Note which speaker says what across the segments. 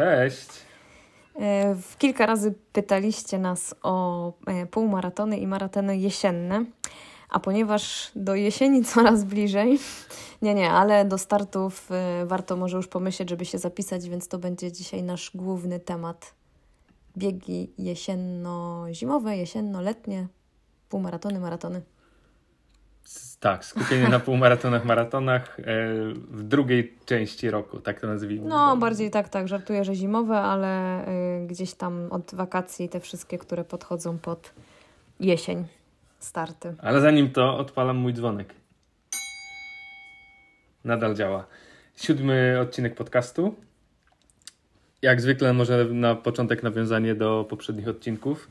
Speaker 1: Cześć. E, w kilka razy pytaliście nas o e, półmaratony i maratony jesienne, a ponieważ do jesieni coraz bliżej, nie, nie, ale do startów e, warto może już pomyśleć, żeby się zapisać, więc to będzie dzisiaj nasz główny temat. Biegi jesienno-zimowe, jesienno-letnie, półmaratony, maratony.
Speaker 2: Tak, skupienie na półmaratonach, maratonach e, w drugiej części roku, tak to nazwijmy.
Speaker 1: No, bardziej tak, tak, żartuję, że zimowe, ale y, gdzieś tam od wakacji te wszystkie, które podchodzą pod jesień, starty.
Speaker 2: Ale zanim to, odpalam mój dzwonek. Nadal działa. Siódmy odcinek podcastu. Jak zwykle może na początek nawiązanie do poprzednich odcinków.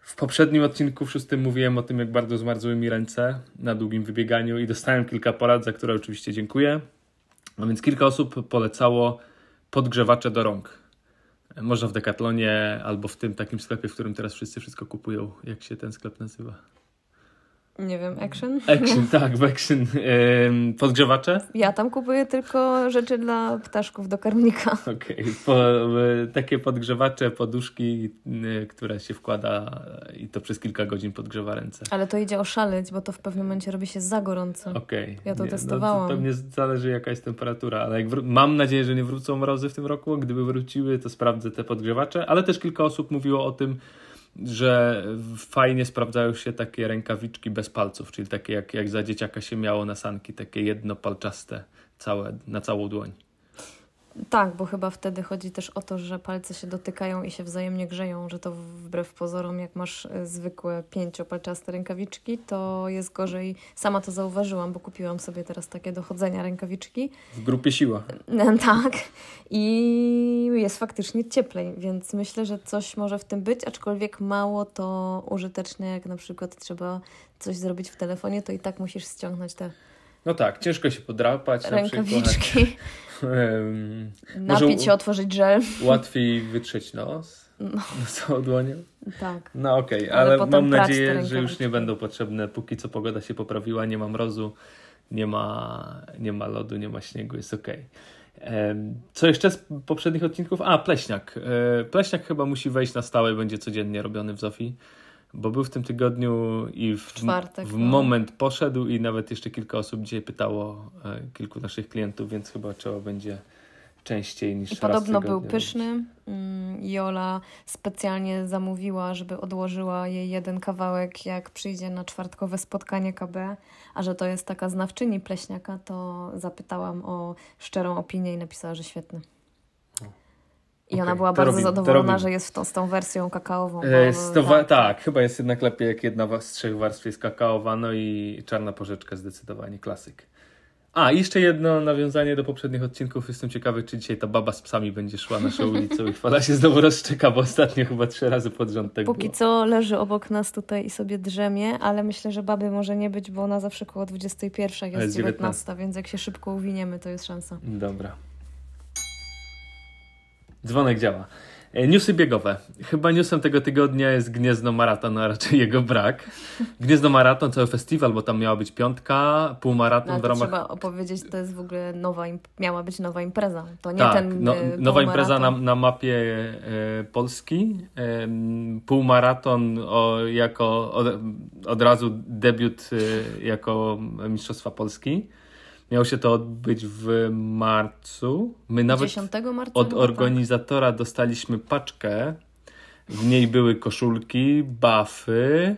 Speaker 2: W poprzednim odcinku, w szóstym, mówiłem o tym, jak bardzo zmarzły mi ręce na długim wybieganiu i dostałem kilka porad, za które oczywiście dziękuję. No więc kilka osób polecało podgrzewacze do rąk. Można w Decathlonie albo w tym takim sklepie, w którym teraz wszyscy wszystko kupują. Jak się ten sklep nazywa?
Speaker 1: Nie wiem, Action?
Speaker 2: Action, tak, w Action. Podgrzewacze?
Speaker 1: Ja tam kupuję tylko rzeczy dla ptaszków do karmnika.
Speaker 2: Okej, okay. takie podgrzewacze, poduszki, y, które się wkłada i to przez kilka godzin podgrzewa ręce.
Speaker 1: Ale to idzie oszaleć, bo to w pewnym momencie robi się za gorąco.
Speaker 2: Okej. Okay.
Speaker 1: Ja to nie, testowałam.
Speaker 2: No, to pewnie zależy jaka jest temperatura, ale jak mam nadzieję, że nie wrócą mrozy w tym roku. Gdyby wróciły, to sprawdzę te podgrzewacze, ale też kilka osób mówiło o tym, że fajnie sprawdzają się takie rękawiczki bez palców, czyli takie jak, jak za dzieciaka się miało na sanki, takie jednopalczaste całe, na całą dłoń.
Speaker 1: Tak, bo chyba wtedy chodzi też o to, że palce się dotykają i się wzajemnie grzeją, że to wbrew pozorom, jak masz e, zwykłe pięciopalczaste rękawiczki, to jest gorzej. Sama to zauważyłam, bo kupiłam sobie teraz takie dochodzenia rękawiczki.
Speaker 2: W grupie siła.
Speaker 1: E, tak. I jest faktycznie cieplej, więc myślę, że coś może w tym być, aczkolwiek mało to użyteczne, jak na przykład trzeba coś zrobić w telefonie, to i tak musisz ściągnąć te
Speaker 2: no tak, ciężko się podrapać.
Speaker 1: Rękawiczki. Um, Napić się, otworzyć żel.
Speaker 2: Łatwiej wytrzeć nos. No. Całą dłonią.
Speaker 1: Tak.
Speaker 2: No okej, okay, ale, ale mam nadzieję, że już nie będą potrzebne, póki co pogoda się poprawiła, nie ma mrozu, nie ma, nie ma lodu, nie ma śniegu, jest okej. Okay. Co jeszcze z poprzednich odcinków? A, pleśniak. E, pleśniak chyba musi wejść na stałe, będzie codziennie robiony w Zofii bo był w tym tygodniu i w,
Speaker 1: Czwartek,
Speaker 2: w no. moment poszedł i nawet jeszcze kilka osób dzisiaj pytało, e, kilku naszych klientów, więc chyba trzeba będzie częściej niż I raz
Speaker 1: podobno był pyszny. Mm, Jola specjalnie zamówiła, żeby odłożyła jej jeden kawałek, jak przyjdzie na czwartkowe spotkanie KB, a że to jest taka znawczyni pleśniaka, to zapytałam o szczerą opinię i napisała, że świetny. I okay, ona była bardzo robimy, zadowolona, że jest to, z tą wersją kakaową.
Speaker 2: E, to, tak. tak. chyba jest jednak lepiej, jak jedna z trzech warstw jest kakaowa, no i czarna porzeczka zdecydowanie klasyk. A, jeszcze jedno nawiązanie do poprzednich odcinków. Jestem ciekawy, czy dzisiaj ta baba z psami będzie szła naszą ulicą i fala się znowu rozczeka, bo ostatnio chyba trzy razy pod rząd tego
Speaker 1: Póki było. co leży obok nas tutaj i sobie drzemie, ale myślę, że baby może nie być, bo ona zawsze koło 21 jest, jest 19, 19, więc jak się szybko uwiniemy, to jest szansa.
Speaker 2: Dobra. Dzwonek działa. E, newsy biegowe. Chyba newsem tego tygodnia jest Gniezno Maraton, a raczej jego brak. Gniezno Maraton, cały festiwal, bo tam miała być piątka, półmaraton
Speaker 1: no,
Speaker 2: w ramach...
Speaker 1: trzeba opowiedzieć, to jest w ogóle nowa, miała być nowa impreza. To nie tak, ten
Speaker 2: no, e, Nowa impreza na, na mapie e, Polski. E, półmaraton o, jako od, od razu debiut e, jako Mistrzostwa Polski. Miało się to odbyć w marcu.
Speaker 1: My nawet 10 marca
Speaker 2: od organizatora dostaliśmy paczkę. W niej były koszulki, bafy.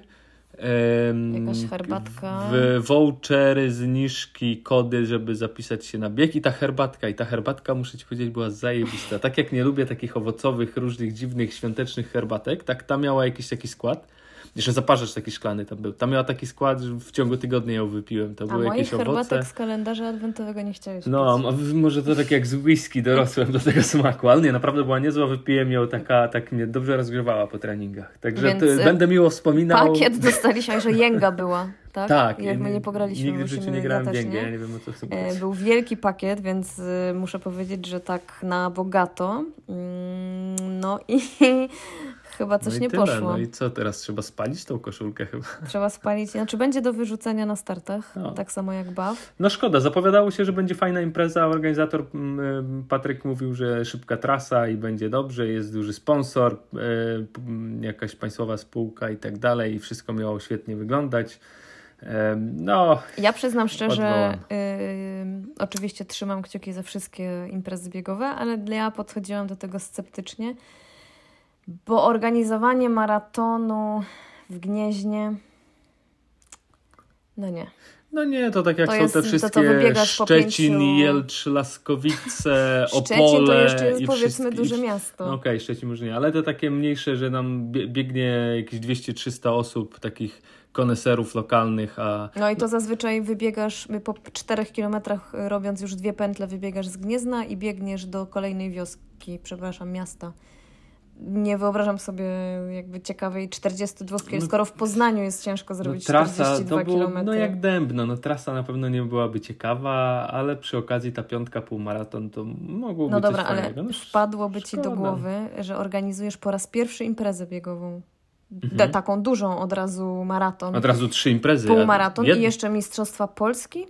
Speaker 1: Jakaś herbatka.
Speaker 2: W vouchery, zniżki, kody, żeby zapisać się na bieg. I ta herbatka, i ta herbatka, muszę Ci powiedzieć, była zajebista. Tak jak nie lubię takich owocowych, różnych dziwnych, świątecznych herbatek, tak ta miała jakiś taki skład jeszcze zaparzacz taki szklany tam był. Tam miała taki skład, że w ciągu tygodnia ją wypiłem. To a były jakieś owoce. herbatek
Speaker 1: z kalendarza adwentowego nie chciałeś
Speaker 2: No, a może to tak jak z whisky dorosłem do tego smaku, ale nie, naprawdę była niezła, wypiłem ją taka, tak mnie dobrze rozgrzewała po treningach. Także Więc y, będę miło wspominał.
Speaker 1: Pakiet dostaliśmy, że jęga była. Tak?
Speaker 2: tak.
Speaker 1: Jak my nie pograliśmy.
Speaker 2: Nigdy w życiu nie grałem w ja nie wiem o co chcę
Speaker 1: e, Był wielki pakiet, więc y, muszę powiedzieć, że tak na bogato. Mm, no i chyba coś
Speaker 2: no i
Speaker 1: nie
Speaker 2: tyle.
Speaker 1: poszło.
Speaker 2: No i co, teraz trzeba spalić tą koszulkę chyba?
Speaker 1: Trzeba spalić. Znaczy będzie do wyrzucenia na startach,
Speaker 2: No.
Speaker 1: tak samo jak baw.
Speaker 2: No szkoda, zapowiadało się, że będzie fajna impreza. Organizator mm, Patryk mówił, że szybka trasa i będzie dobrze, jest duży sponsor, m, jakaś państwowa spółka i tak dalej i wszystko miało świetnie wyglądać. No,
Speaker 1: Ja przyznam szczerze, y, oczywiście trzymam kciuki za wszystkie imprezy biegowe, ale ja podchodziłam do tego sceptycznie, bo organizowanie maratonu w Gnieźnie, no nie.
Speaker 2: no nie, to tak jak
Speaker 1: To
Speaker 2: są
Speaker 1: jest
Speaker 2: te
Speaker 1: to,
Speaker 2: wszystkie
Speaker 1: po
Speaker 2: Szczecin,
Speaker 1: pięciu-
Speaker 2: Jelcz, Laskowice,
Speaker 1: Szczecin
Speaker 2: Opole
Speaker 1: to jeszcze jest powiedzmy
Speaker 2: wszystkie-
Speaker 1: duże miasto.
Speaker 2: No Okej, Szczecin może nie, ale te takie mniejsze, że nam bie- biegnie jakieś 200-300 osób, takich koneserów lokalnych, a
Speaker 1: No i to zazwyczaj wybiegasz y, po czterech kilometrach y, robiąc już dwie pętle, wybiegasz z Gniezna i biegniesz do kolejnej wioski, przepraszam, miasta. Nie wyobrażam sobie jakby ciekawej 42 km,
Speaker 2: No-
Speaker 1: skoro w Poznaniu jest ciężko zrobić
Speaker 2: no, trasa
Speaker 1: 42
Speaker 2: to było,
Speaker 1: km.
Speaker 2: no jak dębno, no trasa na pewno nie byłaby ciekawa, ale przy okazji ta piątka półmaraton to mogło
Speaker 1: No
Speaker 2: być
Speaker 1: dobra, ale
Speaker 2: fajnego. No,
Speaker 1: wpadłoby ci do
Speaker 2: szkoda.
Speaker 1: głowy, że organizujesz po raz pierwszy imprezę biegową.
Speaker 2: Mhm.
Speaker 1: Da- taką dużą od razu maraton.
Speaker 2: Od razu trzy imprezy.
Speaker 1: półmaraton
Speaker 2: Jed-
Speaker 1: i jeszcze Mistrzostwa Polski?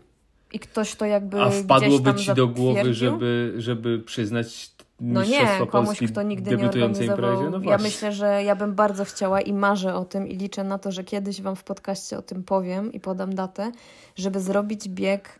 Speaker 1: I ktoś to jakby
Speaker 2: A wpadłoby ci do głowy, żeby, żeby przyznać
Speaker 1: No nie, komuś, kto nigdy nie organizował.
Speaker 2: imprezie? No
Speaker 1: ja myślę, że ja bym bardzo chciała i marzę o tym i liczę na to, że kiedyś Wam w podcaście o tym powiem i podam datę, żeby zrobić bieg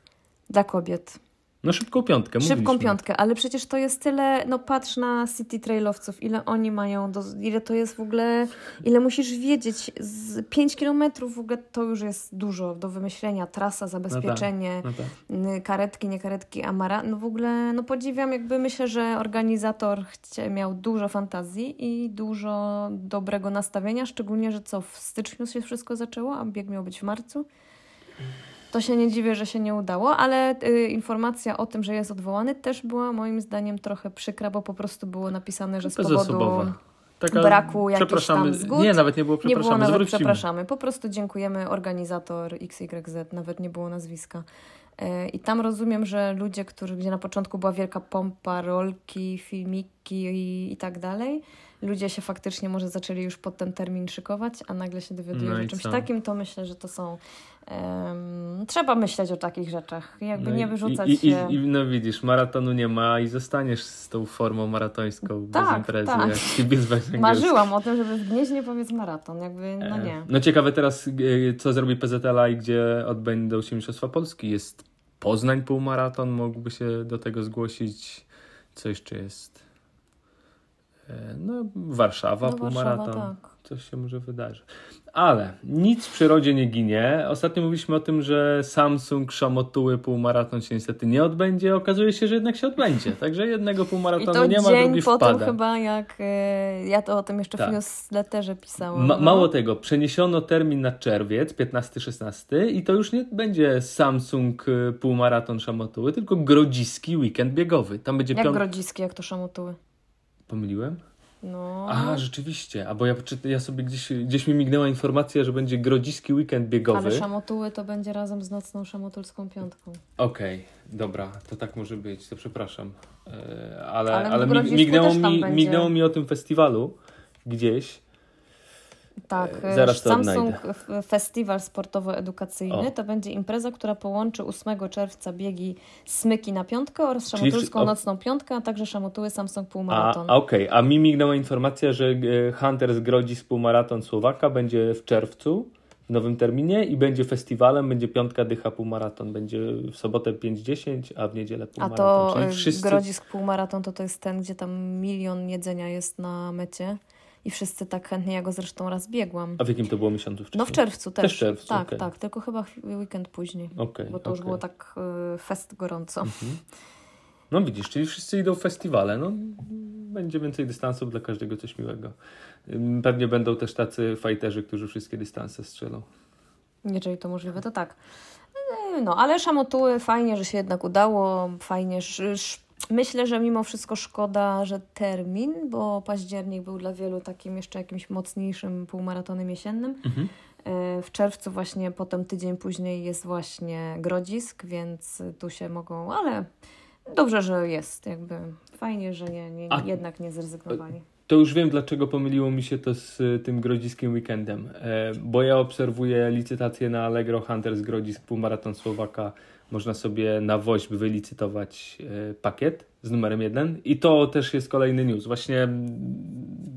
Speaker 1: dla kobiet.
Speaker 2: No szybką piątkę,
Speaker 1: Szybką
Speaker 2: mówiliśmy.
Speaker 1: piątkę, ale przecież to jest tyle, no patrz na City Trailowców, ile oni mają, do, ile to jest w ogóle, ile musisz wiedzieć, z 5 kilometrów w ogóle to już jest dużo do wymyślenia, trasa, zabezpieczenie,
Speaker 2: No tak.
Speaker 1: y, karetki, nie karetki, amara, no w ogóle, no podziwiam, jakby myślę, że organizator chcie, miał dużo fantazji i dużo dobrego nastawienia, szczególnie, że co, w styczniu się wszystko zaczęło, a bieg miał być w marcu. To się nie dziwię, że się nie udało, ale y, informacja o tym, że jest odwołany, też była moim zdaniem trochę przykra, bo po prostu było napisane, że z powodu.
Speaker 2: Taka,
Speaker 1: braku jakichś tam zgód.
Speaker 2: Nie, nawet nie było
Speaker 1: nie
Speaker 2: przepraszamy,
Speaker 1: było nawet
Speaker 2: zwrócimy.
Speaker 1: przepraszamy. Po prostu dziękujemy organizator XYZ, nawet nie było nazwiska. E, I tam rozumiem, że ludzie, którzy, gdzie na początku była wielka pompa, rolki, filmiki i, i tak dalej, ludzie się faktycznie może zaczęli już pod ten termin szykować, a nagle się dowiadują
Speaker 2: No
Speaker 1: o czymś
Speaker 2: co?
Speaker 1: takim, to myślę, że to są... trzeba myśleć o takich rzeczach, jakby
Speaker 2: No
Speaker 1: nie wyrzucać
Speaker 2: i, i,
Speaker 1: się...
Speaker 2: i, No widzisz, maratonu nie ma i zostaniesz z tą formą maratońską bez
Speaker 1: Tak,
Speaker 2: imprezy.
Speaker 1: tak.
Speaker 2: Jak węgierski.
Speaker 1: Marzyłam o tym, żeby w Gnieźnie powiedz maraton, jakby, no
Speaker 2: E,
Speaker 1: nie.
Speaker 2: No ciekawe teraz, e, co zrobi PZLA i gdzie odbędą się Mistrzostwa Polski. Jest Poznań półmaraton, mógłby się do tego zgłosić. Co jeszcze jest? E, No, Warszawa
Speaker 1: No,
Speaker 2: półmaraton.
Speaker 1: Warszawa, tak.
Speaker 2: Coś się może wydarzy. Ale nic w przyrodzie nie ginie. Ostatnio mówiliśmy o tym, że Samsung Szamotuły półmaraton się niestety nie odbędzie. Okazuje się, że jednak się odbędzie. Także jednego półmaratonu
Speaker 1: to
Speaker 2: nie ma,
Speaker 1: dzień
Speaker 2: drugi
Speaker 1: po
Speaker 2: wpada.
Speaker 1: tym chyba, jak e, ja to o tym jeszcze
Speaker 2: Tak.
Speaker 1: w newsletterze pisałam.
Speaker 2: Ma,
Speaker 1: no.
Speaker 2: mało tego, przeniesiono termin na czerwiec 15-16 i to już nie będzie Samsung y, półmaraton Szamotuły, tylko grodziski weekend biegowy. Tam będzie
Speaker 1: Jak
Speaker 2: piąt...
Speaker 1: grodziski, jak to szamotuły.
Speaker 2: Pomyliłem?
Speaker 1: No.
Speaker 2: A, rzeczywiście. A bo ja, ja sobie gdzieś, gdzieś mi mignęła informacja, że będzie grodziski weekend biegowy.
Speaker 1: Ale szamotuły to będzie razem z nocną szamotulską piątką.
Speaker 2: Okej, dobra, to tak może być, to przepraszam. E, ale
Speaker 1: Ale
Speaker 2: ale mi, mignęło, mi,
Speaker 1: będzie.
Speaker 2: mignęło mi o tym festiwalu gdzieś.
Speaker 1: Tak,
Speaker 2: E,
Speaker 1: e,
Speaker 2: zaraz to
Speaker 1: Samsung
Speaker 2: odnajdę.
Speaker 1: Festiwal Sportowo-Edukacyjny
Speaker 2: O.
Speaker 1: to będzie impreza, która połączy 8 czerwca biegi Smyki na piątkę oraz szamotulską nocną piątkę, a także szamotuły Samsung
Speaker 2: A,
Speaker 1: Półmaraton.
Speaker 2: a okej, a mi mignęła informacja, że e, Hunter z Grodzisk półmaraton Słowaka będzie w czerwcu w nowym terminie i będzie festiwalem, będzie piątka dycha półmaraton, będzie w sobotę 5-10, a w niedzielę
Speaker 1: A
Speaker 2: półmaraton.
Speaker 1: to
Speaker 2: Czyli
Speaker 1: e,
Speaker 2: wszyscy...
Speaker 1: Grodzisk Półmaraton to to jest ten, gdzie tam milion jedzenia jest na mecie i wszyscy tak chętnie, ja go zresztą raz biegłam.
Speaker 2: A w jakim to było miesiącu wcześniej?
Speaker 1: No w czerwcu też.
Speaker 2: Też w czerwcu,
Speaker 1: tak,
Speaker 2: okej.
Speaker 1: tak, tylko chyba weekend później,
Speaker 2: Okej,
Speaker 1: bo to już
Speaker 2: okej.
Speaker 1: było tak y, fest gorąco.
Speaker 2: No widzisz, czyli wszyscy idą w festiwale. No, będzie więcej dystansów dla każdego coś miłego. Pewnie będą też tacy fajterzy, którzy wszystkie dystanse strzelą.
Speaker 1: Jeżeli to możliwe, to tak. Y, No, ale szamotuły fajnie, że się jednak udało, fajnie. sz- Myślę, że mimo wszystko szkoda, że termin, bo październik był dla wielu takim jeszcze jakimś mocniejszym półmaratonem jesiennym.
Speaker 2: Mhm.
Speaker 1: Y, W czerwcu właśnie potem tydzień później jest właśnie Grodzisk, więc tu się mogą, ale dobrze, że jest jakby fajnie, że nie, nie,
Speaker 2: A-
Speaker 1: jednak nie zrezygnowali.
Speaker 2: To już wiem, dlaczego pomyliło mi się to z y, tym grodziskim weekendem. E, bo ja obserwuję licytację na Allegro Hunters Grodzisk Półmaraton Słowaka. Można sobie na WOŚP wylicytować e, pakiet z numerem jeden. I to też jest kolejny news. Właśnie mm,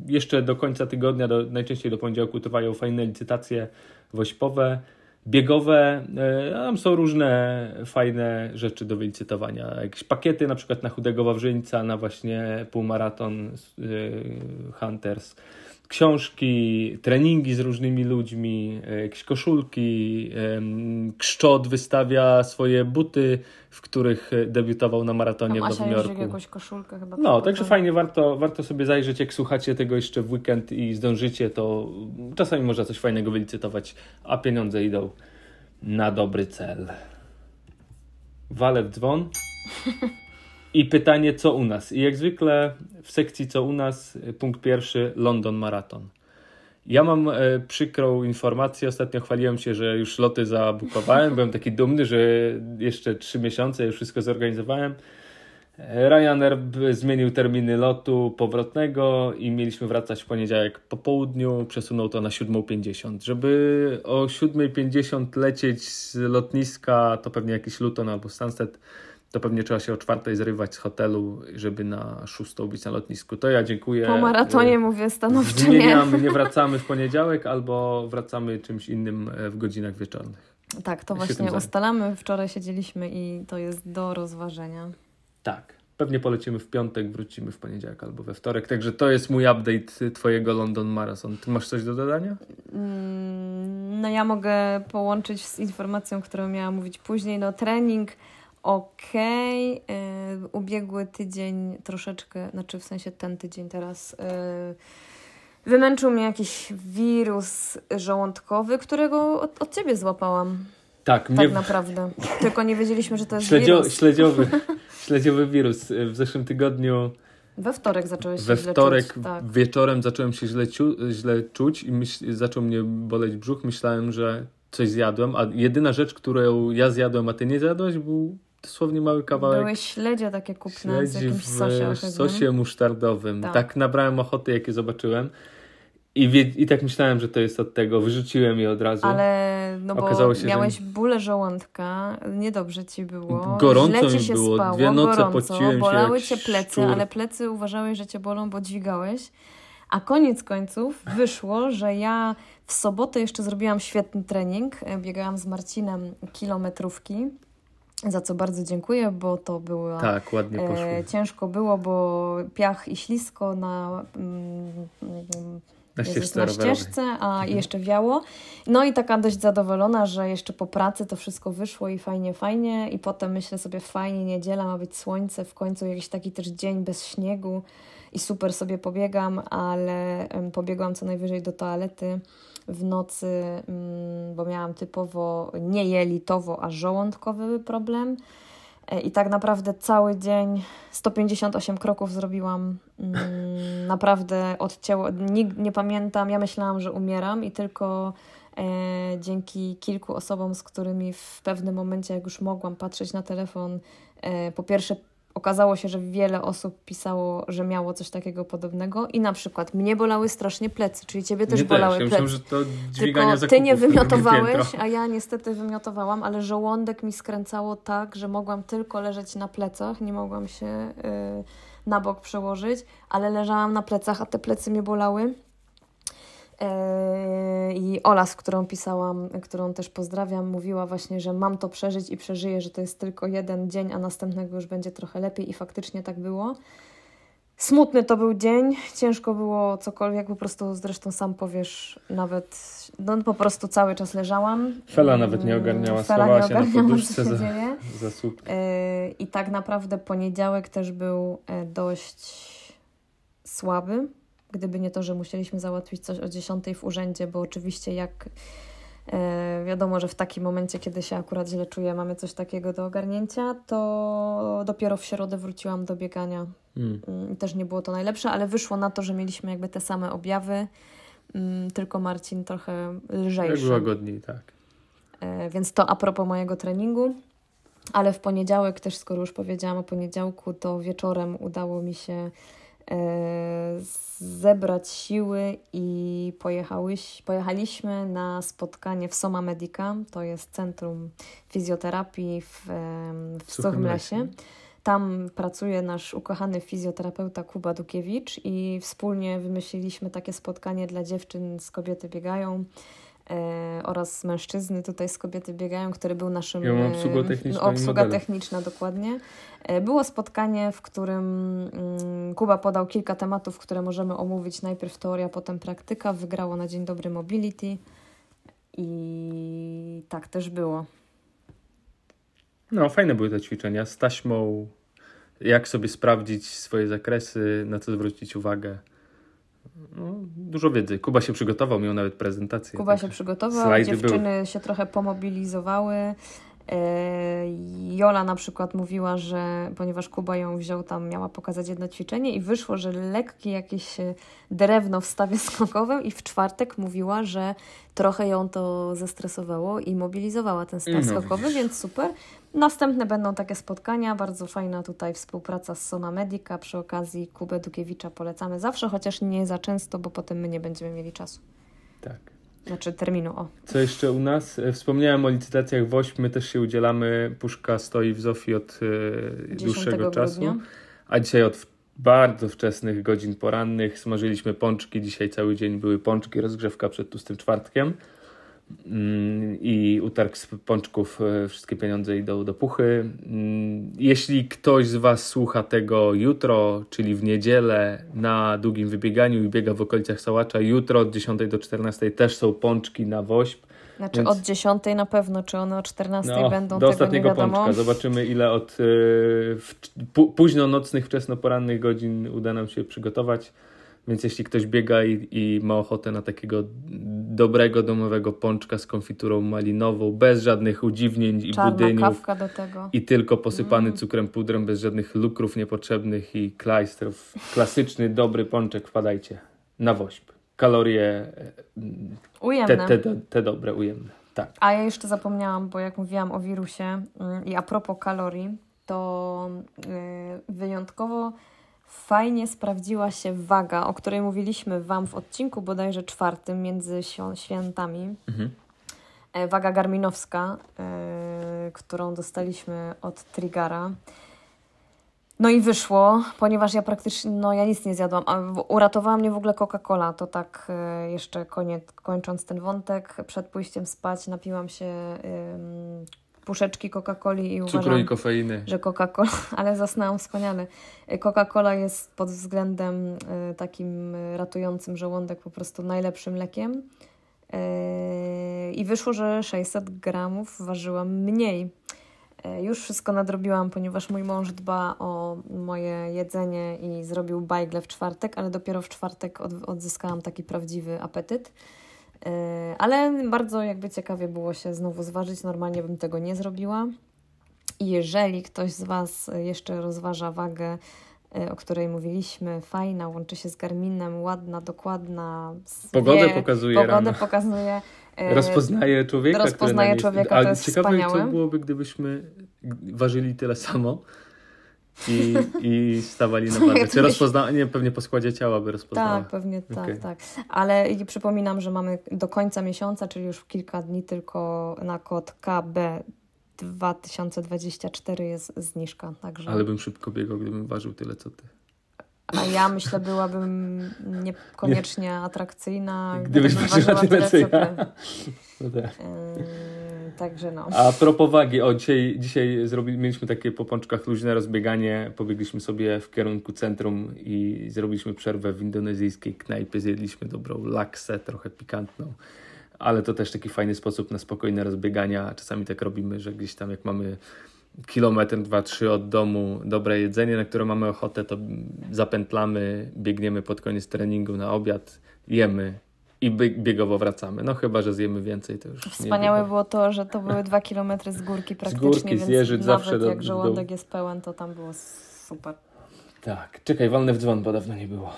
Speaker 2: jeszcze do końca tygodnia, do, najczęściej do poniedziałku trwają fajne licytacje wośpowe biegowe, e, tam są różne fajne rzeczy do wylicytowania. Jakieś pakiety na przykład na chudego Wawrzyńca, na właśnie półmaraton e, Hunters, książki, treningi z różnymi ludźmi, e, jakieś koszulki, Kszczot wystawia swoje buty, w których debiutował na maratonie
Speaker 1: Tam
Speaker 2: w Nowym Jorku.
Speaker 1: jakąś koszulkę chyba.
Speaker 2: No, także fajnie, warto, warto sobie zajrzeć, jak słuchacie tego jeszcze w weekend i zdążycie, to czasami można coś fajnego wylicytować, a pieniądze idą na dobry cel. Walę w dzwon. I pytanie, co u nas? I jak zwykle w sekcji co u nas, punkt pierwszy, London Marathon. Ja mam e, przykrą informację. Ostatnio chwaliłem się, że już loty zabukowałem. Byłem taki dumny, że jeszcze trzy miesiące już wszystko zorganizowałem. Ryanair zmienił terminy lotu powrotnego i mieliśmy wracać w poniedziałek po południu. Przesunął to na 7.50. Żeby o 7.50 lecieć z lotniska, to pewnie jakiś Luton albo Stansted, to pewnie trzeba się o czwartej zrywać z hotelu, żeby na szóstą być na lotnisku. To ja dziękuję.
Speaker 1: Po maratonie mówię stanowczo
Speaker 2: Zmieniamy, nie wracamy w poniedziałek albo wracamy czymś innym e, w godzinach wieczornych.
Speaker 1: Tak, to właśnie ustalamy. Wczoraj siedzieliśmy i to jest do rozważenia.
Speaker 2: Tak. Pewnie polecimy w piątek, wrócimy w poniedziałek albo we wtorek. Także to jest mój update Twojego London Marathon. Ty masz coś do dodania?
Speaker 1: Mm, no ja mogę połączyć z informacją, którą miałam mówić później. No trening ok. Yy, ubiegły tydzień troszeczkę, znaczy w sensie ten tydzień teraz. Yy, wymęczył mnie jakiś wirus żołądkowy, którego od, od ciebie złapałam.
Speaker 2: Tak,
Speaker 1: tak mnie... naprawdę. Tylko nie wiedzieliśmy, że to jest
Speaker 2: Śledzio,
Speaker 1: wirus.
Speaker 2: Śledziowy, śledziowy wirus. W zeszłym tygodniu.
Speaker 1: We wtorek zacząłeś
Speaker 2: się We wtorek czuć, tak. wieczorem zacząłem się źle, ciu, źle czuć i myśl, zaczął mnie boleć brzuch. Myślałem, że coś zjadłem, a jedyna rzecz, którą ja zjadłem, a ty nie zjadłeś, był dosłownie mały kawałek.
Speaker 1: Były śledzie takie kupne z jakimś sosie
Speaker 2: w sosie musztardowym. Tak. tak nabrałem ochoty, jakie zobaczyłem. I, wie, I tak myślałem, że to jest od tego. Wyrzuciłem je od razu.
Speaker 1: Ale no bo się, miałeś że... bólę żołądka, niedobrze ci było.
Speaker 2: Gorąco
Speaker 1: ci
Speaker 2: mi
Speaker 1: się
Speaker 2: było.
Speaker 1: spało,
Speaker 2: Dwie noce
Speaker 1: gorąco,
Speaker 2: pociłem
Speaker 1: bolały
Speaker 2: się
Speaker 1: cię plecy,
Speaker 2: szczur.
Speaker 1: ale plecy uważałeś, że cię bolą, bo dźwigałeś. A koniec końców wyszło, że ja w sobotę jeszcze zrobiłam świetny trening. Biegałam z Marcinem kilometrówki za co bardzo dziękuję, bo to było
Speaker 2: tak, ładnie poszło. E,
Speaker 1: ciężko było, bo piach i ślisko na, mm,
Speaker 2: na, ścieżce, na
Speaker 1: ścieżce, a mhm. jeszcze wiało. No i taka dość zadowolona, że jeszcze po pracy to wszystko wyszło i fajnie, fajnie. I potem myślę sobie, fajnie, niedziela ma być słońce, w końcu jakiś taki też dzień bez śniegu i super sobie pobiegam, ale pobiegłam co najwyżej do toalety w nocy, mm, bo miałam typowo nie jelitowo, a żołądkowy problem. E, I tak naprawdę cały dzień 158 kroków zrobiłam. Mm, naprawdę odcięło. Nie, nie pamiętam, ja myślałam, że umieram i tylko e, dzięki kilku osobom, z którymi w pewnym momencie, jak już mogłam patrzeć na telefon, e, po pierwsze okazało się, że wiele osób pisało, że miało coś takiego podobnego i na przykład mnie bolały strasznie plecy, czyli ciebie też
Speaker 2: nie
Speaker 1: bolały
Speaker 2: też.
Speaker 1: plecy.
Speaker 2: Ja myślałem, to Tylko
Speaker 1: ty nie wymiotowałeś, a ja niestety wymiotowałam, ale żołądek mi skręcało tak, że mogłam tylko leżeć na plecach, nie mogłam się yy, na bok przełożyć, ale leżałam na plecach, a te plecy mnie bolały. Yy, I Ola, z którą pisałam, którą też pozdrawiam, mówiła właśnie, że mam to przeżyć i przeżyję, że to jest tylko jeden dzień, a następnego już będzie trochę lepiej i faktycznie tak było. Smutny to był dzień, ciężko było cokolwiek, po prostu zresztą sam powiesz, nawet no po prostu cały czas leżałam.
Speaker 2: Fela nawet nie ogarniała, Fela ogarniała, się na poduszce za, za słup. Yy,
Speaker 1: I tak naprawdę poniedziałek też był e, dość słaby, gdyby nie to, że musieliśmy załatwić coś o 10 w urzędzie, bo oczywiście jak e, wiadomo, że w takim momencie, kiedy się akurat źle czuję, mamy coś takiego do ogarnięcia, to dopiero w środę wróciłam do biegania. Hmm. Mm. Też nie było to najlepsze, ale wyszło na to, że mieliśmy jakby te same objawy, mm, tylko Marcin trochę lżejszy.
Speaker 2: Łagodniej, tak.
Speaker 1: E, więc to a propos mojego treningu. Ale w poniedziałek też, skoro już powiedziałam o poniedziałku, to wieczorem udało mi się zebrać siły i pojechałyś, pojechaliśmy na spotkanie w Soma Medica, to jest Centrum Fizjoterapii w, w Suchym Lesie. Tam pracuje nasz ukochany fizjoterapeuta Kuba Dukiewicz i wspólnie wymyśliliśmy takie spotkanie dla dziewczyn z Kobiety Biegają e, oraz mężczyzny tutaj z Kobiety Biegają, który był naszym...
Speaker 2: Ja mam obsługa techniczna
Speaker 1: Obsługa techniczna, dokładnie. E, było spotkanie, w którym mm, Kuba podał kilka tematów, które możemy omówić. Najpierw teoria, potem praktyka. Wygrało na Dzień Dobry Mobility i tak też było.
Speaker 2: No, fajne były te ćwiczenia z taśmą, jak sobie sprawdzić swoje zakresy, na co zwrócić uwagę. No, dużo wiedzy. Kuba się przygotował, miał nawet prezentację.
Speaker 1: Kuba się przygotował, dziewczyny były. się trochę pomobilizowały. E, Jola na przykład mówiła, że ponieważ Kuba ją wziął, tam miała pokazać jedno ćwiczenie i wyszło, że lekkie jakieś e, drewno w stawie skokowym i w czwartek mówiła, że trochę ją to zestresowało i mobilizowała ten staw no, skokowy, więc super. Następne będą takie spotkania, bardzo fajna tutaj współpraca z Soma Medica, przy okazji Kubę Dukiewicza polecamy zawsze, chociaż nie za często, bo potem my nie będziemy mieli czasu.
Speaker 2: Tak.
Speaker 1: Znaczy terminu, o.
Speaker 2: Co jeszcze u nas? E, wspomniałem o licytacjach WOŚ, my też się udzielamy. Puszka stoi w Zofii od e, dłuższego czasu. A dzisiaj od bardzo wczesnych godzin porannych smażyliśmy pączki. Dzisiaj cały dzień były pączki, rozgrzewka przed tłustym czwartkiem. I utarg z pączków e, wszystkie pieniądze idą do puchy. Mm, jeśli ktoś z Was słucha tego jutro, czyli w niedzielę na długim wybieganiu i biega w okolicach Sałacza, jutro od 10 do 14 też są pączki na woźb.
Speaker 1: Znaczy Więc... od 10 na pewno, czy one o 14 no, będą, do
Speaker 2: ostatniego
Speaker 1: nie
Speaker 2: pączka. Zobaczymy ile od yy, późno nocnych, wczesnoporannych godzin uda nam się przygotować. Więc jeśli ktoś biega i, i, ma ochotę na takiego dobrego domowego pączka z konfiturą malinową, bez żadnych udziwnień i
Speaker 1: Czarna
Speaker 2: budyniów i tylko posypany mm. cukrem pudrem, bez żadnych lukrów niepotrzebnych i klajstrów, klasyczny, dobry pączek, wpadajcie na woźb. Kalorie
Speaker 1: ujemne.
Speaker 2: Te, te, te dobre, ujemne. Tak.
Speaker 1: A ja jeszcze zapomniałam, bo jak mówiłam o wirusie mm, i a propos kalorii, to yy, wyjątkowo Fajnie sprawdziła się waga, o której mówiliśmy Wam w odcinku bodajże czwartym między świętami. Mhm. E, waga garminowska, yy, którą dostaliśmy od Trigara. No i wyszło, ponieważ ja praktycznie, no ja nic nie zjadłam, a uratowała mnie w ogóle Coca-Cola, to tak yy, jeszcze koniec, kończąc ten wątek, przed pójściem spać napiłam się puszeczki Coca-Coli i uważam,
Speaker 2: Cukru i kofeiny.
Speaker 1: że Coca-Cola, ale zasnęłam wspaniale. Coca-Cola jest pod względem y, takim ratującym żołądek po prostu najlepszym lekiem. Y, I wyszło, że 600 gramów ważyłam mniej. Już wszystko nadrobiłam, ponieważ mój mąż dba o moje jedzenie i zrobił bajgle w czwartek, ale dopiero w czwartek odzyskałam taki prawdziwy apetyt. E, ale bardzo jakby ciekawie było się znowu zważyć. Normalnie bym tego nie zrobiła. I jeżeli ktoś z Was jeszcze rozważa wagę, e, o której mówiliśmy, fajna, łączy się z Garminem, ładna, dokładna.
Speaker 2: Pogodę wie, pokazuje.
Speaker 1: Pogodę rano. pokazuje.
Speaker 2: E, rozpoznaje człowieka.
Speaker 1: Rozpoznaje człowieka, to jest ciekawe, wspaniałe.
Speaker 2: co byłoby, gdybyśmy ważyli tyle samo i, i stawali na wagę. Czy rozpoznanie pewnie po składzie ciała by rozpoznała?
Speaker 1: Tak, pewnie tak, okay. tak. Ale i przypominam, że mamy do końca miesiąca, czyli już kilka dni tylko na kod KB 2024 jest zniżka. Także...
Speaker 2: Ale bym szybko biegał, gdybym ważył tyle, co ty.
Speaker 1: A ja myślę, byłabym niekoniecznie nie. atrakcyjna.
Speaker 2: Gdybyś ważyła tyle, co ja.
Speaker 1: No tak. Także no.
Speaker 2: A propos wagi, o dzisiaj, dzisiaj zrobi, mieliśmy takie po pączkach luźne rozbieganie, pobiegliśmy sobie w kierunku centrum i zrobiliśmy przerwę w indonezyjskiej knajpie, zjedliśmy dobrą laksę, trochę pikantną, ale to też taki fajny sposób na spokojne rozbiegania. Czasami tak robimy, że gdzieś tam jak mamy kilometr, dwa, trzy od domu dobre jedzenie, na które mamy ochotę, to zapętlamy, biegniemy pod koniec treningu na obiad, jemy i biegowo wracamy. No chyba, że zjemy więcej, to już
Speaker 1: Wspaniałe było to, że to były dwa kilometry z górki praktycznie, z górki, więc nawet zawsze jak do, żołądek do... jest pełen, to tam było super.
Speaker 2: Tak, czekaj, walnę w dzwon, bo dawno nie było.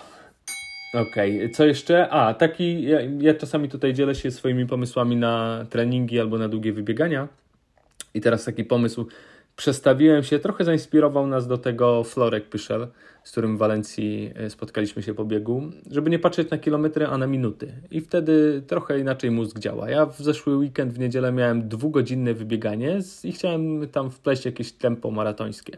Speaker 2: Okej, okay. co jeszcze? A, taki, ja, ja czasami tutaj dzielę się swoimi pomysłami na treningi albo na długie wybiegania. I teraz taki pomysł, przestawiłem się, trochę zainspirował nas do tego Florek Pyszel, z którym w Walencji e, spotkaliśmy się po biegu, żeby nie patrzeć na kilometry, a na minuty. I wtedy trochę inaczej mózg działa. Ja w zeszły weekend, w niedzielę miałem dwugodzinne wybieganie i chciałem tam wpleść jakieś tempo maratońskie.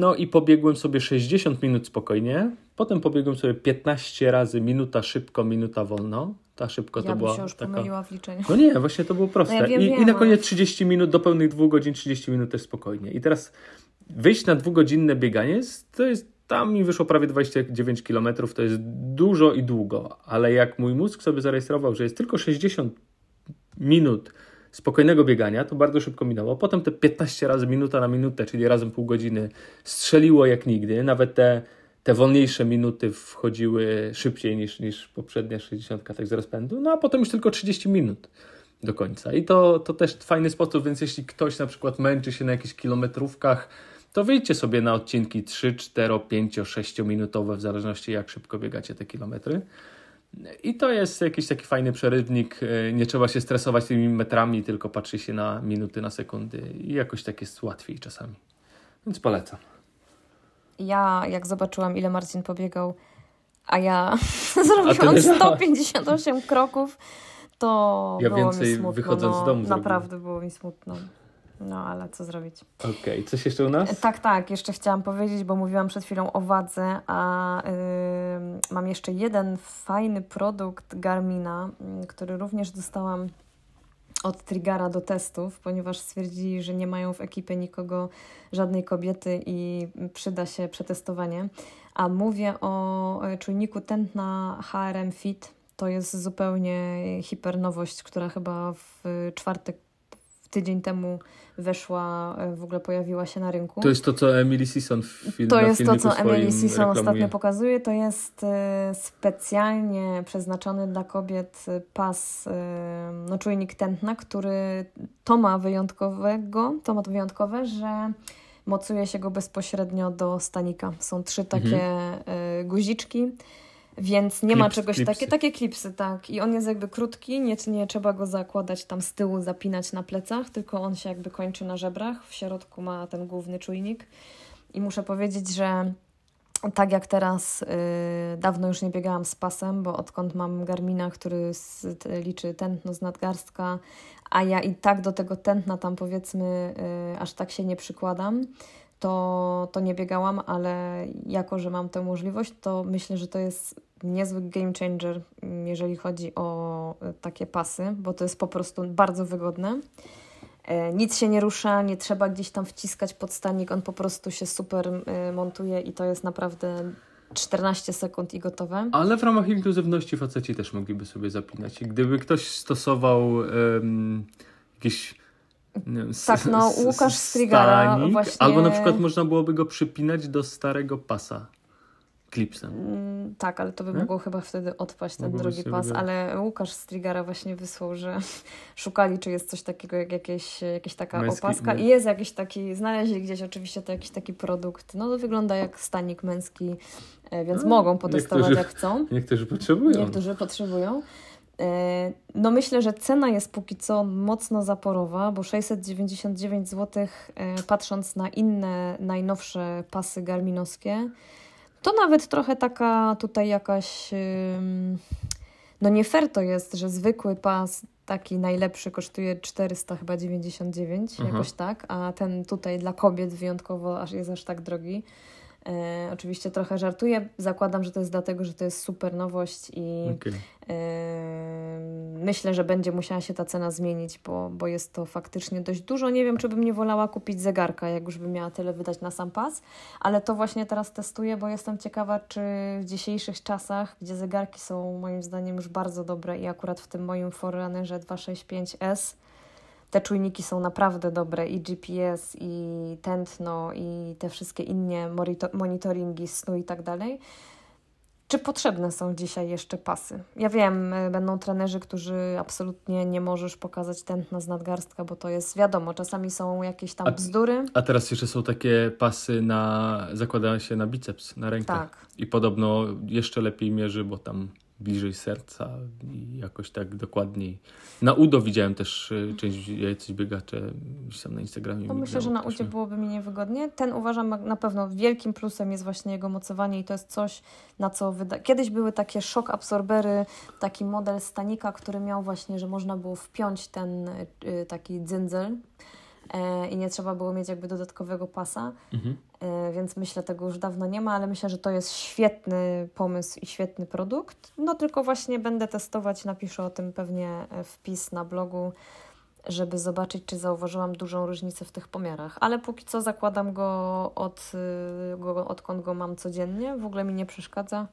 Speaker 2: No i pobiegłem sobie 60 minut spokojnie, potem pobiegłem sobie 15 razy minuta szybko, minuta wolno. Ta szybko
Speaker 1: ja
Speaker 2: to była
Speaker 1: się już
Speaker 2: taka...
Speaker 1: pomyliła w liczeniu.
Speaker 2: No nie, właśnie to było proste.
Speaker 1: No ja wiem,
Speaker 2: I,
Speaker 1: wiem,
Speaker 2: I na
Speaker 1: ale-
Speaker 2: koniec 30 minut, do pełnych 2 godzin, 30 minut też spokojnie. I teraz wyjść na dwugodzinne bieganie, to jest, tam mi wyszło prawie 29 km, to jest dużo i długo, ale jak mój mózg sobie zarejestrował, że jest tylko 60 minut spokojnego biegania, to bardzo szybko minęło. Potem te 15 razy minuta na minutę, czyli razem pół godziny, strzeliło jak nigdy. Nawet te, te wolniejsze minuty wchodziły szybciej niż, niż poprzednia 60 tak z rozpędu. No a potem już tylko 30 minut do końca. I to, to też fajny sposób, więc jeśli ktoś na przykład męczy się na jakichś kilometrówkach, to wyjdźcie sobie na odcinki 3, 4, 5, 6 minutowe, w zależności jak szybko biegacie te kilometry. I to jest jakiś taki fajny przerywnik. Nie trzeba się stresować tymi metrami, tylko patrzy się na minuty, na sekundy i jakoś tak jest łatwiej czasami. Więc polecam.
Speaker 1: Ja, jak zobaczyłam, ile Marcin pobiegał, a ja zrobiłam
Speaker 2: ty leżałaś.
Speaker 1: 158 kroków, to
Speaker 2: Ja
Speaker 1: było
Speaker 2: więcej
Speaker 1: mi smutno.
Speaker 2: wychodząc
Speaker 1: no,
Speaker 2: z domu
Speaker 1: Naprawdę było mi smutno. No, ale co zrobić?
Speaker 2: Okej, coś jeszcze u nas?
Speaker 1: Tak, tak, jeszcze chciałam powiedzieć, bo mówiłam przed chwilą o wadze, a ym, mam jeszcze jeden fajny produkt Garmina, ym, który również dostałam od Trigara do testów, ponieważ stwierdzili, że nie mają w ekipie nikogo, żadnej kobiety i przyda się przetestowanie. A mówię o czujniku tętna HRM Fit. To jest zupełnie hipernowość, która chyba w czwartek, w tydzień temu weszła, e, w ogóle pojawiła się na rynku.
Speaker 2: To jest to, co Emily Sisson w film,
Speaker 1: To jest to, co Emily Sisson
Speaker 2: reklamuje.
Speaker 1: ostatnio pokazuje. To jest e, specjalnie przeznaczony dla kobiet e, pas, no czujnik tętna, który to ma wyjątkowego, to ma to wyjątkowe, że mocuje się go bezpośrednio do stanika. Są trzy takie e, guziczki. Więc nie ma
Speaker 2: Klips-
Speaker 1: czegoś
Speaker 2: klipsy.
Speaker 1: takie, takie klipsy, tak. I on jest jakby krótki, nie, nie trzeba go zakładać tam z tyłu, zapinać na plecach, tylko on się jakby kończy na żebrach. W środku ma ten główny czujnik. I muszę powiedzieć, że tak jak teraz, y, dawno już nie biegałam z pasem, bo odkąd mam Garmina, który z, t, liczy tętno z nadgarstka, a ja i tak do tego tętna tam powiedzmy y, aż tak się nie przykładam, to, to nie biegałam, ale jako, że mam tę możliwość, to myślę, że to jest niezły game changer, mm, jeżeli chodzi o y, takie pasy, bo to jest po prostu bardzo wygodne. E, Nic się nie rusza, nie trzeba gdzieś tam wciskać pod stanik, on po prostu się super y, montuje i to jest naprawdę 14 sekund i gotowe.
Speaker 2: Ale w ramach inkluzywności faceci też mogliby sobie zapinać. I gdyby ktoś stosował em, jakieś nie wiem,
Speaker 1: Tak, no, Łukasz Strigara właśnie-
Speaker 2: Albo na przykład można byłoby go przypinać do starego pasa klipsem.
Speaker 1: Mm, Tak, ale to by mogło chyba wtedy odpaść ten drugi pas,
Speaker 2: wydawać.
Speaker 1: ale Łukasz Strigara właśnie wysłał, że szukali, czy jest coś takiego jak jakieś, jakieś taka
Speaker 2: Męski-
Speaker 1: opaska i jest jakiś taki, znaleźli gdzieś oczywiście to jakiś taki produkt, no to wygląda jak stanik męski, e, więc
Speaker 2: No,
Speaker 1: mogą potestować jak chcą.
Speaker 2: Niektórzy potrzebują.
Speaker 1: Niektórzy potrzebują. E, No myślę, że cena jest póki co mocno zaporowa, bo 699 zł, e, patrząc na inne, najnowsze pasy garminowskie, to nawet trochę taka tutaj jakaś, no nie fair to jest, że zwykły pas taki najlepszy kosztuje 400 chyba 99,
Speaker 2: Aha.
Speaker 1: jakoś tak, a ten tutaj dla kobiet wyjątkowo aż jest aż tak drogi. E, oczywiście trochę żartuję, zakładam, że to jest dlatego, że to jest super nowość i
Speaker 2: Okej.
Speaker 1: Yy, Myślę, że będzie musiała się ta cena zmienić, bo, bo jest to faktycznie dość dużo. Nie wiem, czy bym nie wolała kupić zegarka, jak już bym miała tyle wydać na sam pas, ale to właśnie teraz testuję, bo jestem ciekawa, czy w dzisiejszych czasach, gdzie zegarki są moim zdaniem już bardzo dobre i akurat w tym moim Forerunnerze 265S te czujniki są naprawdę dobre i GPS, i tętno, i te wszystkie inne monitoringi snu i tak dalej. Czy potrzebne są dzisiaj jeszcze pasy? Ja wiem, y, będą trenerzy, którzy absolutnie nie możesz pokazać tętna z nadgarstka, bo to jest wiadomo, czasami są jakieś tam
Speaker 2: A-
Speaker 1: bzdury.
Speaker 2: A teraz jeszcze są takie pasy na zakładają się na biceps, na rękach.
Speaker 1: Tak.
Speaker 2: I podobno jeszcze lepiej mierzy, bo tam bliżej serca i jakoś tak dokładniej. Na udo widziałem też y, część jacyś biegacze gdzieś tam na Instagramie.
Speaker 1: No myślę, że na udzie byłoby mi niewygodnie. Ten uważam na pewno wielkim plusem jest właśnie jego mocowanie i to jest coś, na co wyda... Kiedyś były takie szok absorbery, taki model stanika, który miał właśnie, że można było wpiąć ten y, taki dzyndzel i nie trzeba było mieć jakby dodatkowego pasa, mhm. E, więc myślę, tego już dawno nie ma, ale myślę, że to jest świetny pomysł i świetny produkt. No tylko właśnie będę testować, napiszę o tym pewnie e, wpis na blogu, żeby zobaczyć, czy zauważyłam dużą różnicę w tych pomiarach. Ale póki co zakładam go, od, go odkąd go mam codziennie, w ogóle mi nie przeszkadza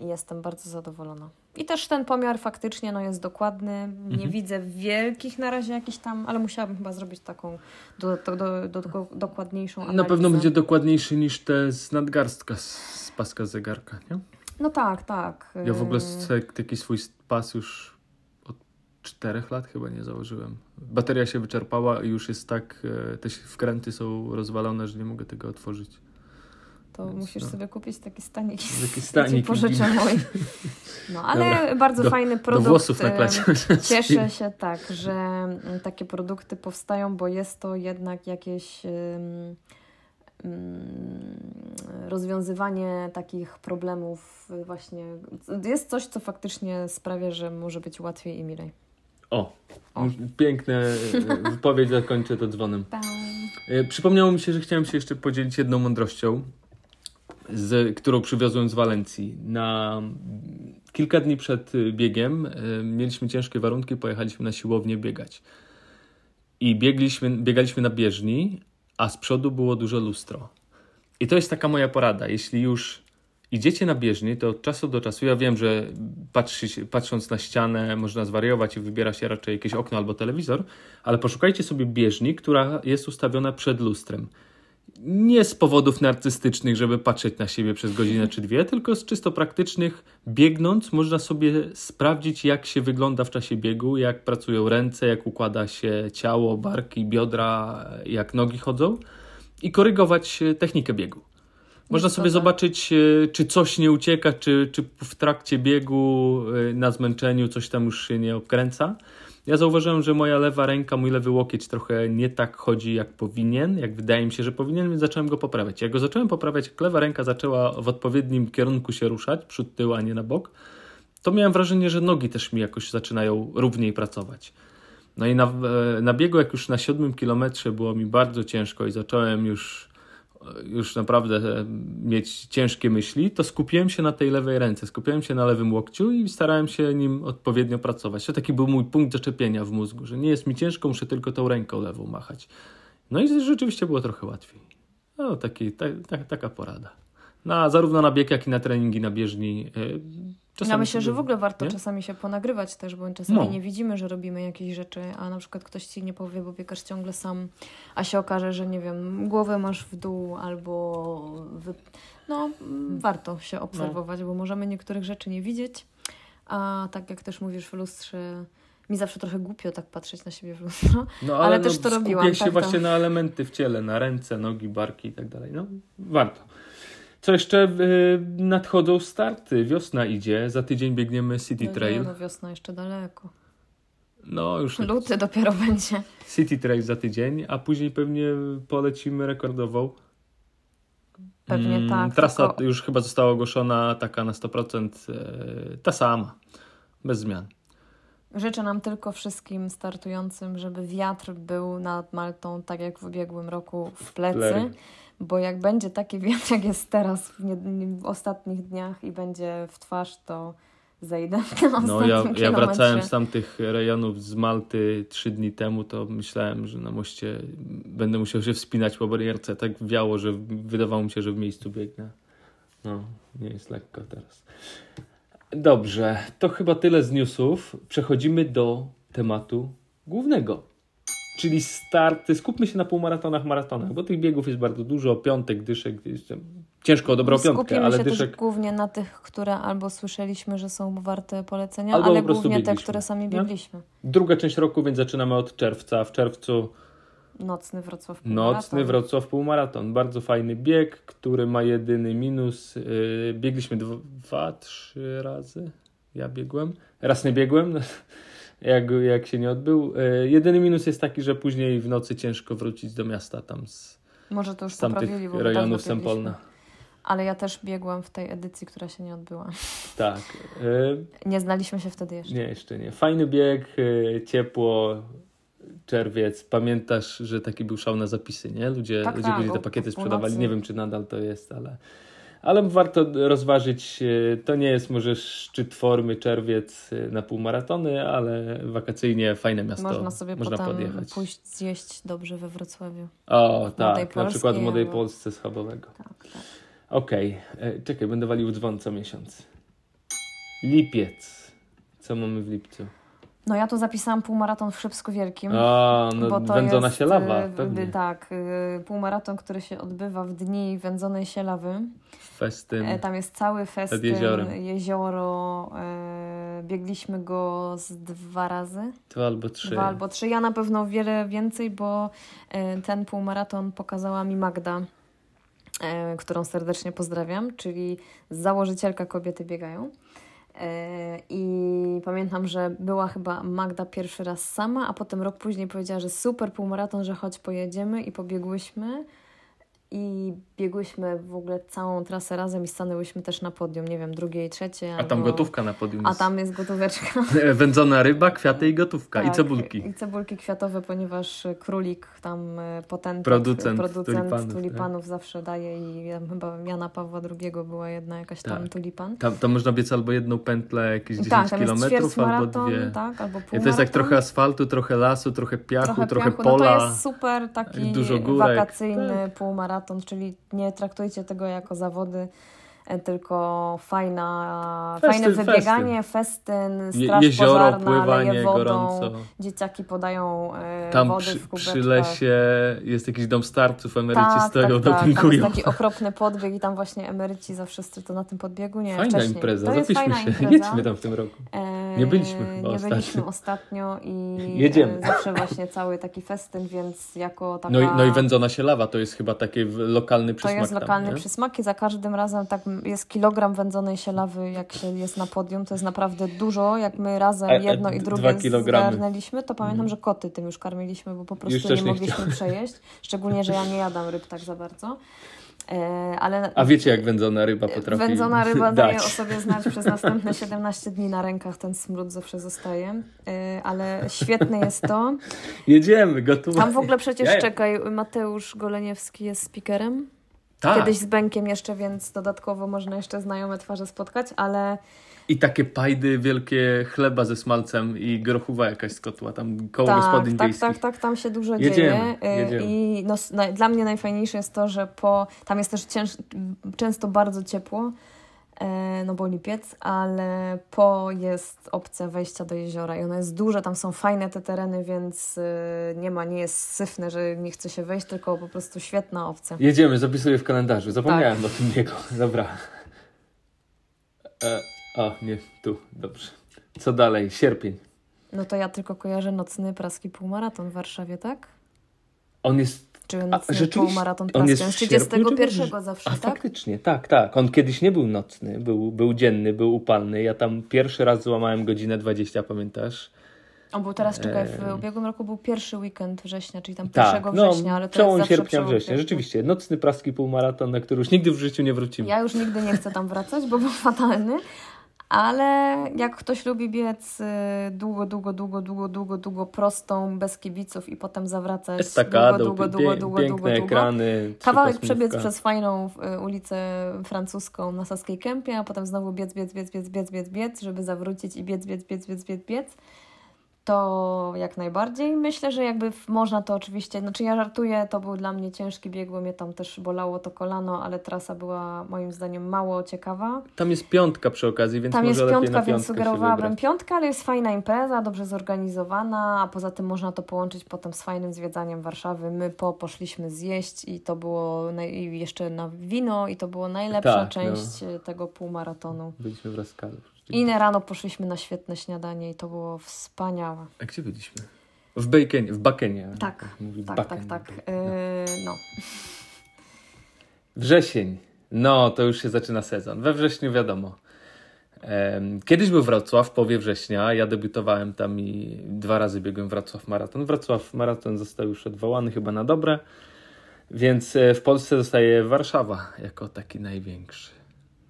Speaker 1: jestem bardzo zadowolona. I też ten pomiar faktycznie no, jest dokładny. Nie mhm. widzę wielkich na razie jakichś tam, ale musiałabym chyba zrobić taką do, do, do, do dokładniejszą analizę.
Speaker 2: Na pewno będzie dokładniejszy niż te z nadgarstka, z paska zegarka, nie?
Speaker 1: No tak, tak.
Speaker 2: Ja w ogóle taki swój pas już od czterech lat chyba nie założyłem. Bateria się wyczerpała i już jest tak, e, te wkręty są rozwalone, że nie mogę tego otworzyć
Speaker 1: to Więc musisz no. sobie kupić taki stanik.
Speaker 2: Taki stanik.
Speaker 1: Pożyczę mój. No, ale Dobra. bardzo do, fajny produkt.
Speaker 2: Do włosów naklać.
Speaker 1: Cieszę się tak, że mm, takie produkty powstają, bo jest to jednak jakieś um, rozwiązywanie takich problemów właśnie. Jest coś, co faktycznie sprawia, że może być łatwiej i milej.
Speaker 2: O, o. piękne e, wypowiedź, zakończę to dzwonem. E, przypomniało mi się, że chciałem się jeszcze podzielić jedną mądrością z, którą przywiozłem z Walencji. Na kilka dni przed biegiem y, mieliśmy ciężkie warunki, pojechaliśmy na siłownię biegać. I biegliśmy, biegaliśmy na bieżni, a z przodu było duże lustro. I to jest taka moja porada. Jeśli już idziecie na bieżni, to od czasu do czasu, ja wiem, że patrzy, patrząc na ścianę można zwariować i wybiera się raczej jakieś okno albo telewizor, ale poszukajcie sobie bieżni, która jest ustawiona przed lustrem nie z powodów narcystycznych, żeby patrzeć na siebie przez godzinę czy dwie, tylko z czysto praktycznych. Biegnąc, można sobie sprawdzić, jak się wygląda w czasie biegu, jak pracują ręce, jak układa się ciało, barki, biodra, jak nogi chodzą i korygować technikę biegu. Można sobie zobaczyć, e, czy coś nie ucieka, czy, czy w trakcie biegu e, na zmęczeniu coś tam już się nie obkręca. Ja zauważyłem, że moja lewa ręka, mój lewy łokieć trochę nie tak chodzi jak powinien, jak wydaje mi się, że powinien, więc zacząłem go poprawiać. Jak go zacząłem poprawiać, jak lewa ręka zaczęła w odpowiednim kierunku się ruszać, przód, tył, a nie na bok, to miałem wrażenie, że nogi też mi jakoś zaczynają równiej pracować. No i na, e, na biegu, jak już na siódmym kilometrze było mi bardzo ciężko i zacząłem już już naprawdę e, mieć ciężkie myśli, to skupiłem się na tej lewej ręce, skupiłem się na lewym łokciu i starałem się nim odpowiednio pracować. To taki był mój punkt zaczepienia w mózgu, że nie jest mi ciężko, muszę tylko tą ręką lewą machać. No i rzeczywiście było trochę łatwiej. No, taki, ta, ta, taka porada. Na, zarówno na bieg, jak i na treningi na bieżni.
Speaker 1: Czasami ja myślę, że w ogóle warto nie? czasami się ponagrywać też, bo czasami no. nie widzimy, że robimy jakieś rzeczy, a na przykład ktoś ci nie powie, bo biegasz ciągle sam, a się okaże, że nie wiem, głowę masz w dół albo wy... no warto się obserwować, no. bo możemy niektórych rzeczy nie widzieć, a tak jak też mówisz w lustrze, mi zawsze trochę głupio tak patrzeć na siebie w lustro, no, ale, ale no, też to robiłam.
Speaker 2: się tak, właśnie to... na elementy w ciele, na ręce, nogi, barki i tak dalej. No, warto. Co jeszcze y, nadchodzą starty. Wiosna idzie, za tydzień biegniemy City no Trail.
Speaker 1: Nie, no wiosna jeszcze daleko.
Speaker 2: No już.
Speaker 1: Luty dopiero będzie.
Speaker 2: City Trail za tydzień, a później pewnie polecimy rekordową.
Speaker 1: Pewnie mm, tak.
Speaker 2: Trasa tylko... już chyba została ogłoszona taka na 100% e, ta sama, bez zmian.
Speaker 1: Życzę nam tylko wszystkim startującym, żeby wiatr był nad Maltą, tak jak w ubiegłym roku w plecy bo jak będzie taki wiatr, jak jest teraz w, nie, w ostatnich dniach i będzie w twarz, to zejdę na No ja,
Speaker 2: ja wracałem z tamtych rejonów z Malty trzy dni temu, to myślałem, że na moście będę musiał się wspinać po barierce. Tak wiało, że wydawało mi się, że w miejscu biegnę. No, nie jest lekko teraz. Dobrze, to chyba tyle z newsów. Przechodzimy do tematu głównego czyli starty. Skupmy się na półmaratonach, maratonach, bo tych biegów jest bardzo dużo, piątek, dyszek, ciężko o dobrą piątkę,
Speaker 1: Skupimy
Speaker 2: ale
Speaker 1: się
Speaker 2: dyszek...
Speaker 1: też głównie na tych, które albo słyszeliśmy, że są warte polecenia, albo ale głównie biegliśmy, te, które sami biegliśmy.
Speaker 2: Nie? Druga część roku, więc zaczynamy od czerwca. W czerwcu
Speaker 1: Nocny Wrocław Półmaraton.
Speaker 2: Nocny Wrocław Półmaraton. Bardzo fajny bieg, który ma jedyny minus. Yy, biegliśmy dwa, trzy razy. Ja biegłem. Raz nie biegłem, jak, jak się nie odbył. Yy, jedyny minus jest taki, że później w nocy ciężko wrócić do miasta tam z,
Speaker 1: Może to już
Speaker 2: z tamtych
Speaker 1: poprawili,
Speaker 2: rejonów
Speaker 1: dawno
Speaker 2: Sempolna.
Speaker 1: Ale ja też biegłam w tej edycji, która się nie odbyła.
Speaker 2: Tak. Yy,
Speaker 1: Nie znaliśmy się wtedy jeszcze.
Speaker 2: nie, jeszcze nie. Fajny bieg, yy, ciepło, czerwiec. Pamiętasz, że taki był szał na zapisy, nie? Ludzie,
Speaker 1: Tak,
Speaker 2: ludzie
Speaker 1: tak,
Speaker 2: byli te pakiety sprzedawali. Nie wiem, czy nadal to jest, ale, ale warto rozważyć. yy, To nie jest może szczyt formy czerwiec yy, na półmaratony, ale wakacyjnie fajne miasto.
Speaker 1: Można sobie
Speaker 2: Można
Speaker 1: potem
Speaker 2: podjechać.
Speaker 1: pójść zjeść dobrze we Wrocławiu.
Speaker 2: O,
Speaker 1: w
Speaker 2: tak. Na przykład w Młodej
Speaker 1: albo-
Speaker 2: Polsce schabowego.
Speaker 1: Tak, tak.
Speaker 2: Okej, e, czekaj, będę walił dzwon co miesiąc. Lipiec. Co mamy w lipcu?
Speaker 1: No ja tu zapisałam półmaraton w Szybsku Wielkim.
Speaker 2: A, no
Speaker 1: bo to
Speaker 2: wędzona
Speaker 1: jest,
Speaker 2: sielawa,
Speaker 1: y,
Speaker 2: pewnie.
Speaker 1: Tak, y, półmaraton, który się odbywa w dni wędzonej sielawy.
Speaker 2: Festyn.
Speaker 1: E, Tam jest cały festyn,
Speaker 2: jeziorem.
Speaker 1: jezioro. e, Biegliśmy go z dwa razy,
Speaker 2: Dwa albo trzy.
Speaker 1: dwa albo trzy. Ja na pewno wiele więcej, bo e, ten półmaraton pokazała mi Magda, którą serdecznie pozdrawiam, czyli założycielka Kobiety Biegają. E, I pamiętam, że była chyba Magda pierwszy raz sama, a potem rok później powiedziała, że super półmaraton, że chodź pojedziemy i pobiegłyśmy. I biegłyśmy w ogóle całą trasę razem i stanęłyśmy też na podium, nie wiem, drugie i trzecie.
Speaker 2: A tam
Speaker 1: albo...
Speaker 2: gotówka na podium
Speaker 1: A
Speaker 2: jest.
Speaker 1: tam jest gotóweczka.
Speaker 2: Wędzona ryba, kwiaty i gotówka. I
Speaker 1: Tak,
Speaker 2: cebulki.
Speaker 1: I cebulki kwiatowe, ponieważ królik tam e, potent,
Speaker 2: Producent
Speaker 1: producent
Speaker 2: tulipanów,
Speaker 1: tulipanów,
Speaker 2: tak.
Speaker 1: zawsze daje i tam chyba Jana Pawła II była jedna jakaś tam
Speaker 2: Tak.
Speaker 1: tulipan.
Speaker 2: Tam, tam można biec albo jedną pętlę, jakieś 10
Speaker 1: tak, tam
Speaker 2: kilometrów, albo dwie.
Speaker 1: tak, albo
Speaker 2: I to jest tak trochę asfaltu, trochę lasu, trochę piachu, trochę,
Speaker 1: trochę piachu.
Speaker 2: pola.
Speaker 1: No to jest super taki
Speaker 2: dużo górek.
Speaker 1: wakacyjny
Speaker 2: Tak.
Speaker 1: półmaraton, czyli nie traktujcie tego jako zawody, tylko fajna,
Speaker 2: Festyn,
Speaker 1: fajne wybieganie, festyn,
Speaker 2: Je-
Speaker 1: straż
Speaker 2: Jezioro,
Speaker 1: pożarna,
Speaker 2: pływanie,
Speaker 1: leje wodą,
Speaker 2: gorąco.
Speaker 1: dzieciaki podają e,
Speaker 2: Tam
Speaker 1: wody
Speaker 2: przy,
Speaker 1: w
Speaker 2: przy lesie jest jakiś dom starców, emeryci
Speaker 1: tak,
Speaker 2: stoją,
Speaker 1: tak, tak. Tam
Speaker 2: dopingują.
Speaker 1: jest taki okropny podbieg i tam właśnie emeryci za wszyscy to na tym podbiegu, nie,
Speaker 2: Fajna
Speaker 1: wcześniej.
Speaker 2: impreza,
Speaker 1: to jest
Speaker 2: zapiszmy
Speaker 1: fajna
Speaker 2: się.
Speaker 1: impreza.
Speaker 2: Jedźmy tam w tym roku.
Speaker 1: E,
Speaker 2: Nie byliśmy chyba
Speaker 1: Nie
Speaker 2: ostatnio.
Speaker 1: byliśmy ostatnio i
Speaker 2: Jedziemy.
Speaker 1: e, zawsze właśnie cały taki festyn, więc jako taka...
Speaker 2: No i, no i wędzona sielawa to jest chyba taki lokalny
Speaker 1: To
Speaker 2: przysmak
Speaker 1: jest
Speaker 2: tam,
Speaker 1: lokalny
Speaker 2: nie?
Speaker 1: przysmak i za każdym razem tak jest kilogram wędzonej sielawy, jak się jest na podium, to jest naprawdę dużo. Jak my razem
Speaker 2: E, e,
Speaker 1: jedno i drugie zgarnęliśmy, to pamiętam,
Speaker 2: Mhm.
Speaker 1: że koty tym już karmiliśmy, bo po prostu nie
Speaker 2: nie
Speaker 1: mogliśmy przejeść. Szczególnie, że ja nie jadam ryb tak za bardzo. E, ale
Speaker 2: A wiecie jak wędzona ryba potrafi
Speaker 1: Wędzona ryba daje
Speaker 2: dać?
Speaker 1: o sobie znać przez następne 17 dni na rękach, ten smród zawsze zostaje. Ale świetne jest to.
Speaker 2: Jedziemy, gotowe.
Speaker 1: Tam w ogóle przecież,
Speaker 2: Ja-
Speaker 1: czekaj, Mateusz Goleniewski jest speakerem.
Speaker 2: Tak.
Speaker 1: Kiedyś z Benkiem jeszcze, więc dodatkowo można jeszcze znajome twarze spotkać, ale
Speaker 2: I takie pajdy wielkie chleba ze smalcem i grochowa jakaś z kotła, tam koło
Speaker 1: tak,
Speaker 2: gospodyń
Speaker 1: tak,
Speaker 2: wiejskich.
Speaker 1: tak, tak, tam się dużo
Speaker 2: Jedziemy,
Speaker 1: dzieje. E,
Speaker 2: jedziemy.
Speaker 1: I no, dla mnie najfajniejsze jest to, że po, tam jest też cięż, często bardzo ciepło, no bo lipiec, ale po jest opcja wejścia do jeziora i ono jest duże, tam są fajne te tereny, więc e, nie ma, nie jest syfne, że nie chce się wejść, tylko po prostu świetna opcja.
Speaker 2: Jedziemy, zapisuję w kalendarzu. Zapomniałem
Speaker 1: Tak.
Speaker 2: o tym biegu. Dobra. E, o, nie, tu, dobrze. Co dalej? Sierpień.
Speaker 1: No to ja tylko kojarzę nocny praski półmaraton w Warszawie, tak?
Speaker 2: On jest.
Speaker 1: Czy nocny półmaraton
Speaker 2: on jest
Speaker 1: praski?
Speaker 2: w sierpniu, czy
Speaker 1: 31 zawsze,
Speaker 2: A
Speaker 1: tak?
Speaker 2: faktycznie, tak, tak. On kiedyś nie był nocny, był, był dzienny, był upalny. Ja tam pierwszy raz złamałem godzinę 20, pamiętasz?
Speaker 1: On był teraz, czekaj, w ubiegłym roku był pierwszy weekend września, czyli tam
Speaker 2: Tak,
Speaker 1: 1
Speaker 2: no,
Speaker 1: września, ale to
Speaker 2: przełom sierpnia, września. Rzeczywiście, nocny praski półmaraton, na który już nigdy w życiu nie wrócimy.
Speaker 1: Ja już nigdy nie chcę tam wracać, bo był fatalny, ale jak ktoś lubi biec y, długo, długo, długo, długo, długo, długo prostą, bez kibiców i potem zawracać
Speaker 2: Estakadą,
Speaker 1: długo, długo, długo, długo, długo, długo.
Speaker 2: ekrany.
Speaker 1: Kawałek przebiec przez fajną y, ulicę francuską na Saskiej Kępie, a potem znowu biec, biec, biec, biec, biec, biec, biec, żeby zawrócić i biec, biec, biec, biec, biec, biec. To jak najbardziej. Myślę, że jakby można to oczywiście, znaczy ja żartuję, to był dla mnie ciężki bieg, bo mnie tam też bolało to kolano, ale trasa była moim zdaniem mało ciekawa.
Speaker 2: Tam jest piątka przy okazji, więc
Speaker 1: Tam jest piątka, więc sugerowałabym piątkę, ale jest fajna impreza, dobrze zorganizowana, a poza tym można to połączyć potem z fajnym zwiedzaniem Warszawy. My po poszliśmy zjeść i to było naj... i jeszcze na wino i to było najlepsza
Speaker 2: Tak, no.
Speaker 1: część e, tego półmaratonu.
Speaker 2: Byliśmy w Raskalu.
Speaker 1: I na rano poszliśmy na świetne śniadanie i to było wspaniałe.
Speaker 2: A gdzie byliśmy? W Bakenie, w Bakenie.
Speaker 1: Tak,
Speaker 2: Mówi
Speaker 1: tak,
Speaker 2: Baken.
Speaker 1: tak, tak.
Speaker 2: No.
Speaker 1: Yy, no.
Speaker 2: Wrzesień. No, to już się zaczyna sezon. We wrześniu wiadomo. Kiedyś był Wrocław w połowie września. Ja debiutowałem tam i dwa razy biegłem Wrocław Maraton. Wrocław Maraton został już odwołany chyba na dobre, więc e, w Polsce zostaje Warszawa jako taki największy.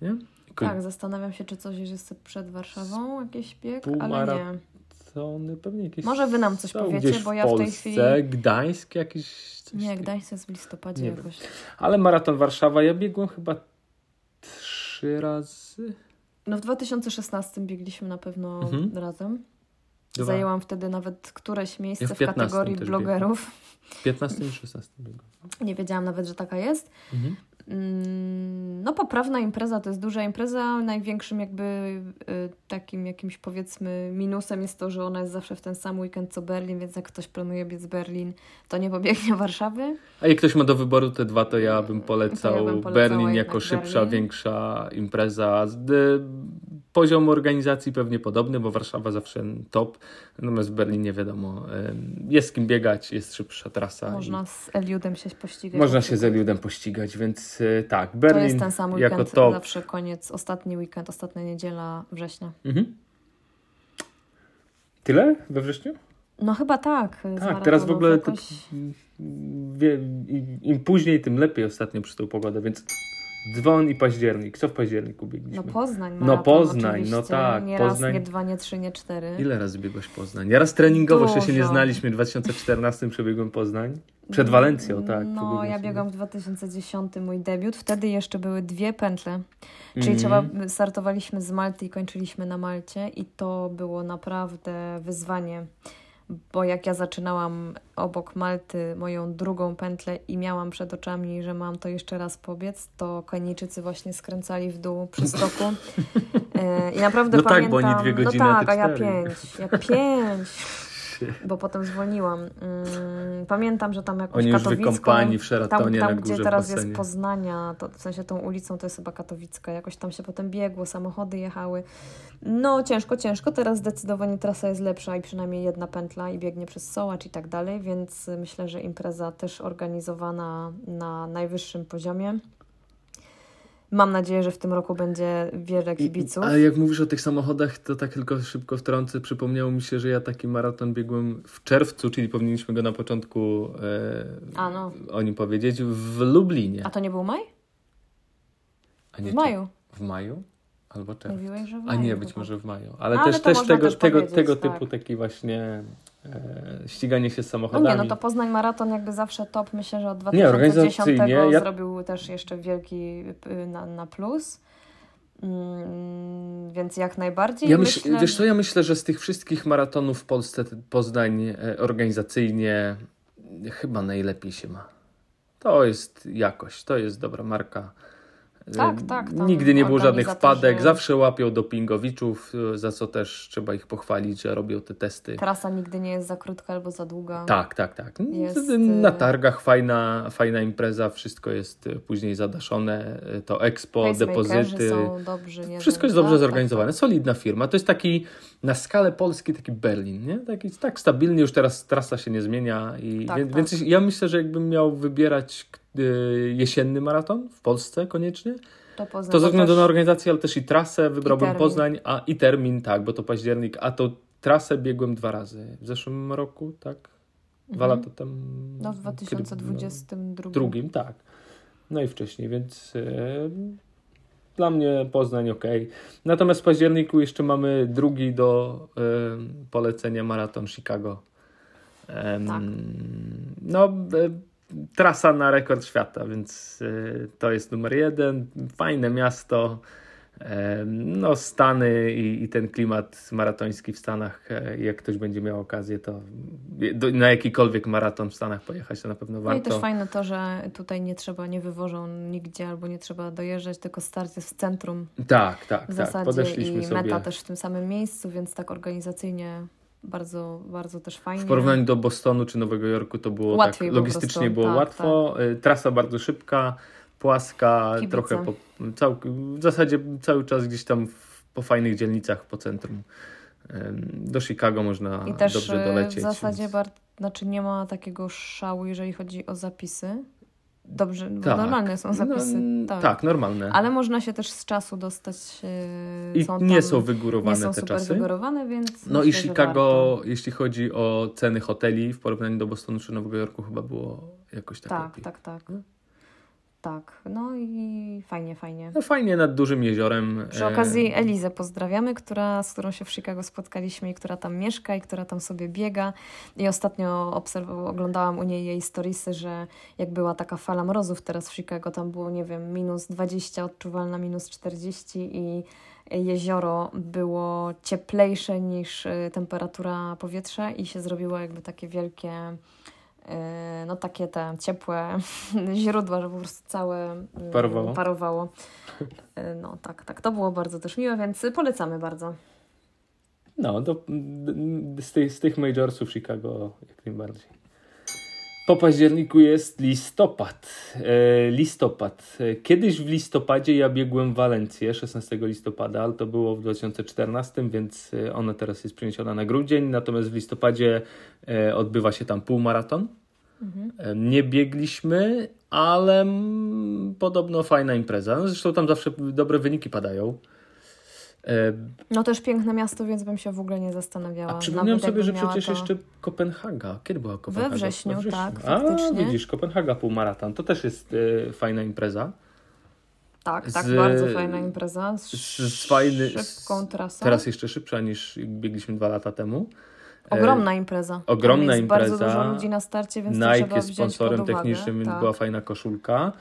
Speaker 2: Nie?
Speaker 1: Tak, zastanawiam się, czy coś jest przed Warszawą, jakiś bieg,
Speaker 2: Półmara-
Speaker 1: ale nie.
Speaker 2: Maratony pewnie jakieś.
Speaker 1: Może wy nam coś powiecie, bo
Speaker 2: w
Speaker 1: ja w tej
Speaker 2: Polsce,
Speaker 1: chwili-
Speaker 2: Gdańsk jakiś.
Speaker 1: Nie. Gdańsk jest w listopadzie
Speaker 2: Nie wiem.
Speaker 1: jakoś.
Speaker 2: Ale maraton Warszawa ja biegłem chyba trzy razy.
Speaker 1: No w 2016 biegliśmy na pewno
Speaker 2: Mhm.
Speaker 1: razem.
Speaker 2: Dwa.
Speaker 1: Zajęłam wtedy nawet któreś miejsce
Speaker 2: Ja w
Speaker 1: w,
Speaker 2: 15
Speaker 1: kategorii blogerów.
Speaker 2: W 15 i 16 biegłem.
Speaker 1: Nie wiedziałam nawet, że taka jest.
Speaker 2: Mhm.
Speaker 1: Mm, No poprawna impreza to jest duża impreza. Największym jakby y, takim jakimś powiedzmy minusem jest to, że ona jest zawsze w ten sam weekend co Berlin, więc jak ktoś planuje biec Berlin, to nie pobiegnie Warszawy.
Speaker 2: A jak ktoś ma do wyboru te dwa, to ja bym polecał,
Speaker 1: ja bym
Speaker 2: Berlin jako szybsza,
Speaker 1: Berlin.
Speaker 2: większa impreza. Y, Poziom organizacji pewnie podobny, bo Warszawa zawsze top. Natomiast w Berlinie wiadomo, y, jest z kim biegać, jest szybsza trasa.
Speaker 1: Można z Eliudem się pościgać.
Speaker 2: i można
Speaker 1: na
Speaker 2: się z. Eliudem pościgać, więc y, tak,
Speaker 1: To
Speaker 2: Berlin
Speaker 1: jest ten sam
Speaker 2: jako
Speaker 1: weekend,
Speaker 2: top.
Speaker 1: zawsze koniec, ostatni weekend, ostatnia niedziela września.
Speaker 2: Mhm. Tyle we wrześniu?
Speaker 1: No chyba tak.
Speaker 2: Tak, teraz w ogóle to,
Speaker 1: jakoś...
Speaker 2: im później, tym lepiej ostatnio przez tą pogodę, więc dzwon i październik. Co w październiku biegliśmy?
Speaker 1: No Poznań
Speaker 2: No
Speaker 1: maraton
Speaker 2: Poznań, no
Speaker 1: oczywiście.
Speaker 2: tak,
Speaker 1: Nie raz,
Speaker 2: Poznań.
Speaker 1: nie dwa, nie trzy, nie cztery.
Speaker 2: Ile razy biegłaś Poznań? Ja raz treningowo jeszcze się nie
Speaker 1: Dużo.
Speaker 2: znaliśmy. W 2014 przebiegłem Poznań. Przed Walencją, tak.
Speaker 1: No, ja biegam w 2010 mój debiut. Wtedy jeszcze były dwie pętle. Czyli
Speaker 2: Mhm.
Speaker 1: trzeba, startowaliśmy z Malty i kończyliśmy na Malcie i to było naprawdę wyzwanie. Bo jak ja zaczynałam obok Malty moją drugą pętlę i miałam przed oczami, że mam to jeszcze raz pobiec, to Kenijczycy właśnie skręcali w dół przy stoku. E, I naprawdę
Speaker 2: No tak,
Speaker 1: pamiętam...
Speaker 2: bo oni dwie godziny,
Speaker 1: No
Speaker 2: a
Speaker 1: tak,
Speaker 2: ty
Speaker 1: a ja pięć. Ja pięć. Bo potem zwolniłam. Mm, Pamiętam, że tam jakoś
Speaker 2: Oni już wykąpani w
Speaker 1: Tam,
Speaker 2: Sheratonie
Speaker 1: tam
Speaker 2: na
Speaker 1: gdzie
Speaker 2: górze
Speaker 1: teraz
Speaker 2: w basenie.
Speaker 1: jest Poznania, to w sensie tą ulicą to jest chyba Katowicka, jakoś tam się potem biegło, samochody jechały. No ciężko, ciężko. Teraz zdecydowanie trasa jest lepsza i przynajmniej jedna pętla i biegnie przez Sołacz i tak dalej, więc myślę, że impreza też organizowana na najwyższym poziomie. Mam nadzieję, że w tym roku będzie wiele kibiców.
Speaker 2: A jak mówisz o tych samochodach, to tak tylko szybko wtrącę. Przypomniało mi się, że ja taki maraton biegłem w czerwcu, czyli powinniśmy go na początku e,
Speaker 1: no.
Speaker 2: o nim powiedzieć, w Lublinie.
Speaker 1: A to nie był maj?
Speaker 2: Nie
Speaker 1: W maju.
Speaker 2: W maju? Albo czerwcu.
Speaker 1: Mówiłeś, że w
Speaker 2: A
Speaker 1: maju
Speaker 2: nie, być może w maju. Ale,
Speaker 1: Ale
Speaker 2: też, też tego,
Speaker 1: też
Speaker 2: tego, tego
Speaker 1: tak.
Speaker 2: typu taki właśnie e, ściganie się z
Speaker 1: No
Speaker 2: samochodami.
Speaker 1: nie, no to Poznań Maraton jakby zawsze top. Myślę, że od
Speaker 2: Nie,
Speaker 1: 2010
Speaker 2: organizacyjnie ja-
Speaker 1: zrobił też jeszcze wielki na, na plus. Mm, więc jak najbardziej
Speaker 2: Ja myśl,
Speaker 1: myślę...
Speaker 2: Wiesz co, ja myślę, że z tych wszystkich maratonów w Polsce Poznań e, organizacyjnie chyba najlepiej się ma. To jest jakość, to jest dobra marka. E,
Speaker 1: Tak, tak,
Speaker 2: Nigdy nie było żadnych wpadek, zawsze łapią dopingowiczów, e, za co też trzeba ich pochwalić, że robią te testy.
Speaker 1: Trasa nigdy nie jest za krótka albo za długa.
Speaker 2: Tak, tak, tak.
Speaker 1: Jest,
Speaker 2: Na
Speaker 1: e,
Speaker 2: targach fajna, fajna impreza, wszystko jest później zadaszone, to expo, depozyty.
Speaker 1: są dobrzy. Nie
Speaker 2: Wszystko jest
Speaker 1: Tak,
Speaker 2: dobrze
Speaker 1: tak,
Speaker 2: zorganizowane, solidna firma. To jest taki na skalę Polski taki Berlin, nie? Taki tak stabilny, już teraz trasa się nie zmienia. I
Speaker 1: Tak,
Speaker 2: więc,
Speaker 1: tak.
Speaker 2: ja myślę, że jakbym miał wybierać y, jesienny maraton w Polsce koniecznie,
Speaker 1: To, Poznań,
Speaker 2: to ze względu na organizację, ale też i trasę wybrałbym
Speaker 1: termin.
Speaker 2: Poznań, a i termin, tak, bo to październik, a to trasę biegłem dwa razy. W zeszłym roku, tak? Dwa
Speaker 1: Mhm.
Speaker 2: lata temu.
Speaker 1: No w
Speaker 2: kiedy-
Speaker 1: 2022.
Speaker 2: drugim, tak. No i wcześniej, więc e, dla mnie Poznań ok. Natomiast w październiku jeszcze mamy drugi do e, polecenia maraton Chicago.
Speaker 1: Tak.
Speaker 2: No, trasa na rekord świata, więc e, to jest numer jeden. Fajne miasto. Em, No, Stany i, i ten klimat maratoński w Stanach, e, jak ktoś będzie miał okazję, to do, na jakikolwiek maraton w Stanach pojechać, to na pewno
Speaker 1: No i
Speaker 2: warto.
Speaker 1: też fajne to, że tutaj nie trzeba, nie wywożą nigdzie albo nie trzeba dojeżdżać, tylko start jest w centrum
Speaker 2: Tak, tak,
Speaker 1: w
Speaker 2: tak.
Speaker 1: zasadzie
Speaker 2: Podeszliśmy
Speaker 1: i
Speaker 2: sobie.
Speaker 1: meta też w tym samym miejscu, więc tak organizacyjnie bardzo, bardzo też fajnie.
Speaker 2: W porównaniu do Bostonu czy Nowego Jorku to było
Speaker 1: Łatwiej
Speaker 2: tak, logistycznie było
Speaker 1: tak,
Speaker 2: łatwo. Y, Trasa bardzo szybka, płaska,
Speaker 1: Kibice.
Speaker 2: trochę po, cał, w zasadzie cały czas gdzieś tam w, po fajnych dzielnicach po centrum. Do Chicago można
Speaker 1: I też
Speaker 2: dobrze
Speaker 1: e,
Speaker 2: dolecieć.
Speaker 1: w zasadzie
Speaker 2: więc-
Speaker 1: bar- znaczy nie ma takiego szału, jeżeli chodzi o zapisy. Dobrze,
Speaker 2: Tak.
Speaker 1: normalne są zapisy.
Speaker 2: No,
Speaker 1: tak.
Speaker 2: tak, normalne.
Speaker 1: Ale można się też z czasu dostać. e,
Speaker 2: I
Speaker 1: są
Speaker 2: nie są wygórowane
Speaker 1: nie są
Speaker 2: te
Speaker 1: super
Speaker 2: czasy.
Speaker 1: wygórowane, więc.
Speaker 2: No i Chicago,
Speaker 1: warto.
Speaker 2: jeśli chodzi o ceny hoteli w porównaniu do Bostonu czy Nowego Jorku, chyba było jakoś tak,
Speaker 1: Tak,
Speaker 2: lepiej.
Speaker 1: tak, tak. Tak, no i fajnie, fajnie.
Speaker 2: No fajnie nad dużym jeziorem.
Speaker 1: Przy
Speaker 2: e,
Speaker 1: okazji Elizę pozdrawiamy, która, z którą się w Chicago spotkaliśmy i która tam mieszka i która tam sobie biega. I ostatnio obserw- oglądałam u niej jej storiesy, że jak była taka fala mrozów teraz w Chicago, tam było, nie wiem, minus 20, odczuwalna minus 40 i jezioro było cieplejsze niż y, temperatura powietrza i się zrobiło jakby takie wielkie no takie te ciepłe źródła, że po prostu całe y,
Speaker 2: Parowało.
Speaker 1: parowało. Y, No tak, tak. To było bardzo też miłe, więc polecamy bardzo.
Speaker 2: No, do, d- z, tych, z tych majorsów Chicago jak najbardziej. Po październiku jest listopad. E, listopad. E, Kiedyś w listopadzie ja biegłem Walencję 16 listopada, ale to było w 2014, więc e, ona teraz jest przeniesiona na grudzień. Natomiast w listopadzie odbywa się tam półmaraton. E, Nie biegliśmy, ale podobno fajna impreza. No, Zresztą tam zawsze dobre wyniki padają. E,
Speaker 1: No też piękne miasto, więc bym się w ogóle nie zastanawiała.
Speaker 2: a przypomniałem sobie, że przecież
Speaker 1: to-
Speaker 2: jeszcze Kopenhaga. Kiedy była Kopenhaga?
Speaker 1: wrześniu, tak,
Speaker 2: A,
Speaker 1: faktycznie.
Speaker 2: widzisz, Kopenhaga półmaraton. To też jest e, fajna impreza.
Speaker 1: Tak, tak,
Speaker 2: z-
Speaker 1: bardzo fajna impreza. Z,
Speaker 2: Z, z fajny,
Speaker 1: szybką trasą.
Speaker 2: Teraz jeszcze szybsza niż biegliśmy dwa lata temu. E,
Speaker 1: Ogromna impreza.
Speaker 2: ogromna
Speaker 1: jest bardzo
Speaker 2: impreza.
Speaker 1: dużo ludzi na starcie, więc
Speaker 2: Nike jest sponsorem technicznym, więc
Speaker 1: tak.
Speaker 2: była fajna koszulka.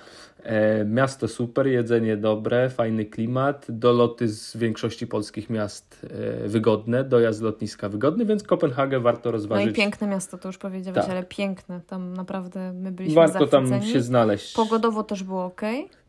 Speaker 2: E, miasto super, jedzenie dobre, fajny klimat. Doloty z większości polskich miast e, wygodne, dojazd z lotniska wygodny, więc Kopenhagę warto
Speaker 1: No
Speaker 2: rozważyć.
Speaker 1: i piękne miasto, to już powiedziałeś,
Speaker 2: Tak.
Speaker 1: ale piękne. Tam naprawdę my byliśmy
Speaker 2: warto tam się znaleźć.
Speaker 1: Pogodowo też było ok.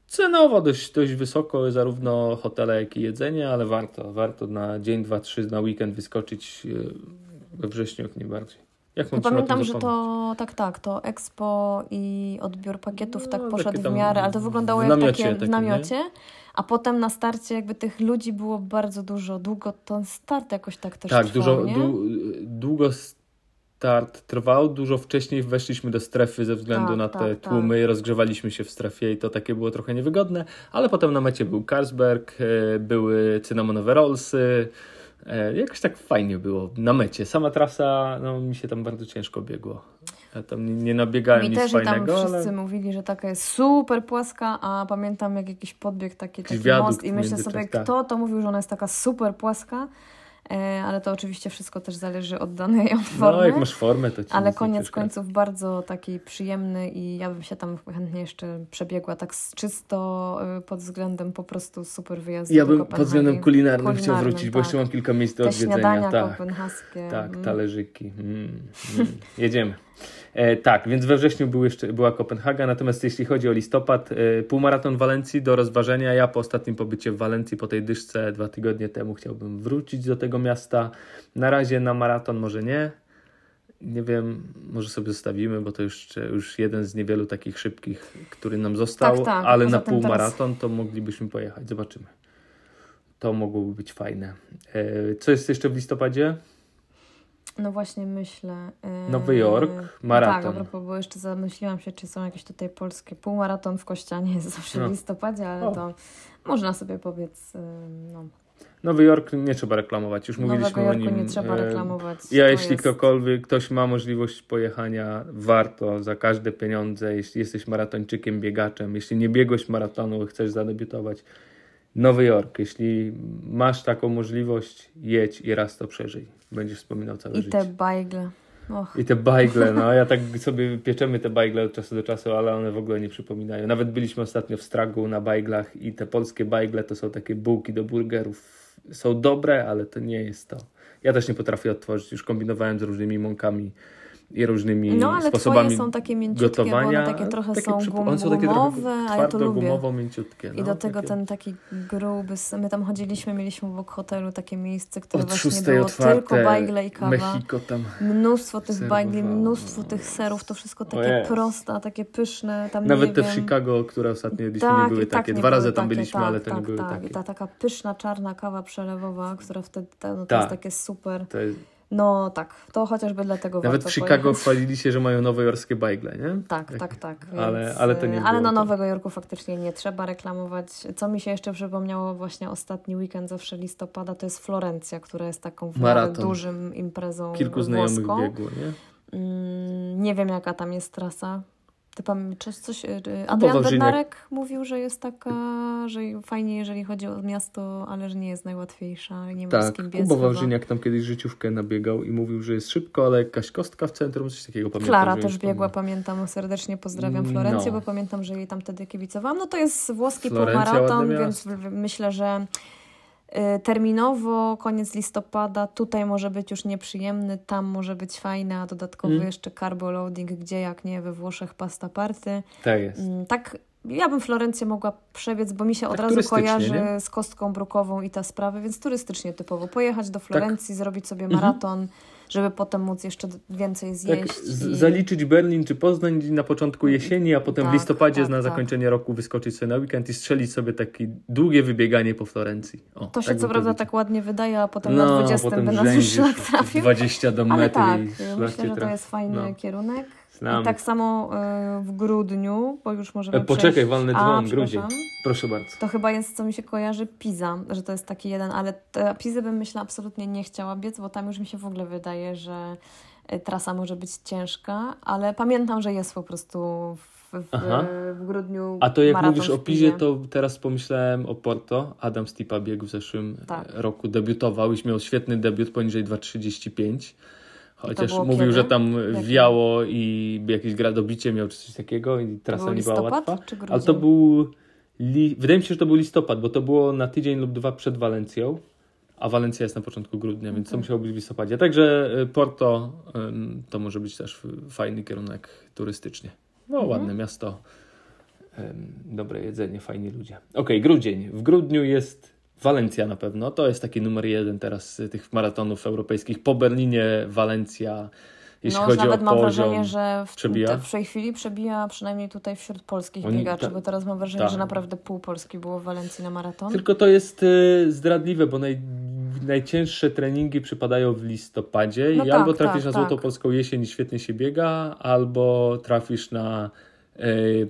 Speaker 2: Cenowo dość, dość wysoko, zarówno hotele, jak i jedzenie, ale warto, warto na dzień, dwa, trzy, na weekend wyskoczyć e, we wrześniu jak najbardziej. Jak mam
Speaker 1: Pamiętam, że to tak, tak, to Expo i odbiór pakietów
Speaker 2: No,
Speaker 1: tak poszedł w miarę, ale to wyglądało jak
Speaker 2: namiocie
Speaker 1: takie w namiocie. A potem na starcie jakby tych ludzi było bardzo dużo. Długo ten start jakoś tak też
Speaker 2: Tak,
Speaker 1: trwał,
Speaker 2: dużo,
Speaker 1: nie?
Speaker 2: dłu, długo start trwał, dużo wcześniej weszliśmy do strefy ze względu
Speaker 1: Tak,
Speaker 2: na
Speaker 1: tak,
Speaker 2: te
Speaker 1: tak.
Speaker 2: tłumy, rozgrzewaliśmy się w strefie i to takie było trochę niewygodne, ale potem na mecie był Carlsberg, e, były cynamonowe rollsy, jakoś tak fajnie było na mecie. Sama trasa, no mi się tam bardzo ciężko biegło. Ja tam nie, nie nabiegałem
Speaker 1: Mi
Speaker 2: nic
Speaker 1: też i tam
Speaker 2: fajnego,
Speaker 1: wszyscy
Speaker 2: ale...
Speaker 1: mówili, że taka jest super płaska, a pamiętam jak jakiś podbieg taki, taki most i myślę sobie,
Speaker 2: czas- tak.
Speaker 1: kto to mówił, że ona jest taka super płaska, e, ale to oczywiście wszystko też zależy od danej od formy.
Speaker 2: No, jak masz formę, to ci
Speaker 1: Ale koniec końców bardzo taki przyjemny i ja bym się tam chętnie jeszcze przebiegła tak z- czysto y, pod względem po prostu super wyjazdu
Speaker 2: Ja bym pod względem kulinarnym, chciał
Speaker 1: Kulinarnym,
Speaker 2: wrócić, bo
Speaker 1: tak.
Speaker 2: jeszcze mam kilka miejsc do
Speaker 1: Te
Speaker 2: odwiedzenia.
Speaker 1: śniadania
Speaker 2: tak.
Speaker 1: kopenhaskie.
Speaker 2: Tak,
Speaker 1: mm.
Speaker 2: talerzyki. Mm, mm. Jedziemy. E, tak, więc we wrześniu był jeszcze, była Kopenhaga, natomiast jeśli chodzi o listopad, e, półmaraton Walencji do rozważenia. Ja po ostatnim pobycie w Walencji, po tej dyszce dwa tygodnie temu chciałbym wrócić do tego miasta. Na razie na maraton może nie. Nie wiem, może sobie zostawimy, bo to już, już jeden z niewielu takich szybkich, który nam został,
Speaker 1: Tak, tak,
Speaker 2: ale na
Speaker 1: tym teraz-
Speaker 2: półmaraton to moglibyśmy pojechać. Zobaczymy. To mogłoby być fajne. E, Co jest jeszcze w listopadzie?
Speaker 1: No właśnie myślę. y,
Speaker 2: Nowy Jork, maraton.
Speaker 1: Tak, a propos, bo jeszcze zamyśliłam się, czy są jakieś tutaj polskie. Półmaraton w Kościanie jest zawsze
Speaker 2: No.
Speaker 1: w listopadzie, ale
Speaker 2: O.
Speaker 1: to można sobie powiedz. y, No,
Speaker 2: Nowy Jork nie trzeba reklamować, już mówiliśmy
Speaker 1: Nowego Jorku
Speaker 2: o nim.
Speaker 1: nie trzeba
Speaker 2: e,
Speaker 1: reklamować.
Speaker 2: Ja,
Speaker 1: To
Speaker 2: jeśli
Speaker 1: jest-
Speaker 2: ktokolwiek, ktoś ma możliwość pojechania, warto za każde pieniądze, jeśli jesteś maratończykiem, biegaczem, jeśli nie biegłeś maratonu, chcesz zadebiutować. Nowy Jork, jeśli masz taką możliwość, jedź i raz to przeżyj. Będziesz wspominał całe
Speaker 1: I
Speaker 2: życie.
Speaker 1: te bajgle. Och,
Speaker 2: I te bajgle, no ja tak sobie pieczemy te bajgle od czasu do czasu, ale one w ogóle nie przypominają. Nawet byliśmy ostatnio w Stragu na bajglach i te polskie bajgle to są takie bułki do burgerów. Są dobre, ale to nie jest to. Ja też nie potrafię odtworzyć, już kombinowałem z różnymi mąkami i różnymi
Speaker 1: No ale
Speaker 2: sposobami
Speaker 1: twoje są takie mięciutkie,
Speaker 2: gotowania.
Speaker 1: bo one takie trochę są
Speaker 2: przyp-
Speaker 1: gum,
Speaker 2: one są takie
Speaker 1: gumowe, a ja to lubię.
Speaker 2: gumowo, mięciutkie.
Speaker 1: I
Speaker 2: no,
Speaker 1: do tego
Speaker 2: takie-
Speaker 1: ten taki gruby, my tam chodziliśmy, mieliśmy obok hotelu takie miejsce, które
Speaker 2: Od
Speaker 1: właśnie było
Speaker 2: otwarte,
Speaker 1: tylko bajgle i kawa.
Speaker 2: Mexico tam.
Speaker 1: Mnóstwo tych
Speaker 2: serwowało.
Speaker 1: bajgli, mnóstwo tych serów, to wszystko takie proste, takie pyszne. Tam
Speaker 2: Nawet
Speaker 1: nie
Speaker 2: te
Speaker 1: wiem,
Speaker 2: w Chicago, które ostatnio jedliśmy,
Speaker 1: tak,
Speaker 2: nie były
Speaker 1: i tak
Speaker 2: takie.
Speaker 1: nie
Speaker 2: Dwa razy tam
Speaker 1: takie,
Speaker 2: byliśmy,
Speaker 1: tak,
Speaker 2: ale to
Speaker 1: tak,
Speaker 2: nie były
Speaker 1: tak.
Speaker 2: takie.
Speaker 1: I ta taka pyszna, czarna kawa przelewowa, która wtedy, ta, no to
Speaker 2: Tak.
Speaker 1: jest takie super.
Speaker 2: To jest...
Speaker 1: No tak, to chociażby dlatego
Speaker 2: Nawet w Chicago
Speaker 1: pojechać.
Speaker 2: chwalili się, że mają nowojorskie bajgle, nie?
Speaker 1: Tak, tak, tak.
Speaker 2: Ale-
Speaker 1: więc,
Speaker 2: ale to nie
Speaker 1: e, Ale na
Speaker 2: to.
Speaker 1: Nowego Jorku faktycznie nie trzeba reklamować. Co mi się jeszcze przypomniało właśnie ostatni weekend zawsze listopada, to jest Florencja, która jest taką
Speaker 2: Maraton.
Speaker 1: dużym imprezą
Speaker 2: Kilku znajomych
Speaker 1: włoską.
Speaker 2: biegło, nie?
Speaker 1: Mm, nie wiem jaka tam jest trasa. Ty pam, czy coś, y, Adrian
Speaker 2: Wawrzyniak.
Speaker 1: Bednarek mówił, że jest taka, że fajnie jeżeli chodzi o miasto, ale że nie jest najłatwiejsza, nie ma z
Speaker 2: Tak,
Speaker 1: kim biec
Speaker 2: Kuba. Wawrzyniak tam kiedyś życiówkę nabiegał i mówił, że jest szybko, ale jakaś kostka w centrum, coś takiego pamiętam.
Speaker 1: Klara też biegła, pamiętam, serdecznie pozdrawiam Florencję,
Speaker 2: No.
Speaker 1: bo pamiętam, że jej tam wtedy kibicowałam. No to jest włoski
Speaker 2: Florencja,
Speaker 1: półmaraton, więc myślę, że terminowo, koniec listopada, tutaj może być już nieprzyjemny, tam może być fajny, a dodatkowy
Speaker 2: Mm.
Speaker 1: jeszcze carbo loading, gdzie jak nie we Włoszech pasta party.
Speaker 2: Tak jest.
Speaker 1: Mm, Tak, ja bym Florencję mogła przebiec, bo mi się od
Speaker 2: Tak
Speaker 1: razu kojarzy
Speaker 2: nie?
Speaker 1: z kostką brukową i te sprawy, więc turystycznie typowo. Pojechać do Florencji, zrobić sobie
Speaker 2: Mhm.
Speaker 1: Żeby potem móc jeszcze więcej
Speaker 2: Tak,
Speaker 1: zjeść.
Speaker 2: z-
Speaker 1: i...
Speaker 2: zaliczyć Berlin czy Poznań na początku jesieni, a potem w
Speaker 1: Tak,
Speaker 2: listopadzie
Speaker 1: tak,
Speaker 2: na
Speaker 1: tak.
Speaker 2: zakończenie roku wyskoczyć sobie na weekend i strzelić sobie takie długie wybieganie po Florencji. O,
Speaker 1: To się
Speaker 2: tak
Speaker 1: co prawda tak ładnie wydaje, a potem
Speaker 2: no,
Speaker 1: na 20
Speaker 2: potem
Speaker 1: by nas już szlak trafił.
Speaker 2: 20 do
Speaker 1: Ale
Speaker 2: mety
Speaker 1: tak,
Speaker 2: i szlak
Speaker 1: myślę, że to jest fajny
Speaker 2: No.
Speaker 1: kierunek.
Speaker 2: Znam.
Speaker 1: Tak samo y, w grudniu, bo już możemy
Speaker 2: E, poczekaj,
Speaker 1: przejść.
Speaker 2: walny dzwon, grudzień. Proszę bardzo.
Speaker 1: To chyba jest, co mi się kojarzy, Pisa, że to jest taki jeden, ale Pizę bym myślę absolutnie nie chciała biec, bo tam już mi się w ogóle wydaje, że y, trasa może być ciężka, ale pamiętam, że jest po prostu w, w, w grudniu
Speaker 2: A to jak mówisz o Pizie, to teraz pomyślałem o Porto. Adam Stipa biegł w zeszłym
Speaker 1: Tak.
Speaker 2: e, roku, debiutował i miał świetny debiut poniżej 2,35. Chociaż mówił,
Speaker 1: kiedy?
Speaker 2: że tam wiało i jakieś gradobicie miał czy coś takiego i trasa
Speaker 1: był
Speaker 2: nie była łatwa.
Speaker 1: czy
Speaker 2: Ale to był. Li... Wydaje mi się, że to był listopad, bo to było na tydzień lub dwa przed Walencją. A Walencja jest na początku grudnia, więc to
Speaker 1: Okej.
Speaker 2: musiało być w listopadzie. Także y, Porto to może być też fajny kierunek turystycznie. No,
Speaker 1: Mhm.
Speaker 2: ładne miasto. Dobre jedzenie, fajni ludzie. Okej, grudzień. W grudniu jest Walencja na pewno. To jest taki numer jeden teraz y, tych maratonów europejskich. Po Berlinie Walencja, jeśli
Speaker 1: no,
Speaker 2: chodzi
Speaker 1: nawet
Speaker 2: o
Speaker 1: mam
Speaker 2: poziom.
Speaker 1: wrażenie, że w,
Speaker 2: przebija?
Speaker 1: w tej chwili przebija przynajmniej tutaj wśród polskich
Speaker 2: Oni-
Speaker 1: biegaczy,
Speaker 2: ta-
Speaker 1: bo teraz mam wrażenie,
Speaker 2: tak.
Speaker 1: że naprawdę pół Polski było w Walencji na maraton.
Speaker 2: Tylko to jest y, zdradliwe, bo naj, najcięższe treningi przypadają w listopadzie
Speaker 1: No
Speaker 2: i
Speaker 1: tak,
Speaker 2: albo trafisz
Speaker 1: tak,
Speaker 2: na Złotą
Speaker 1: tak.
Speaker 2: Polską Jesień i świetnie się biega, albo trafisz na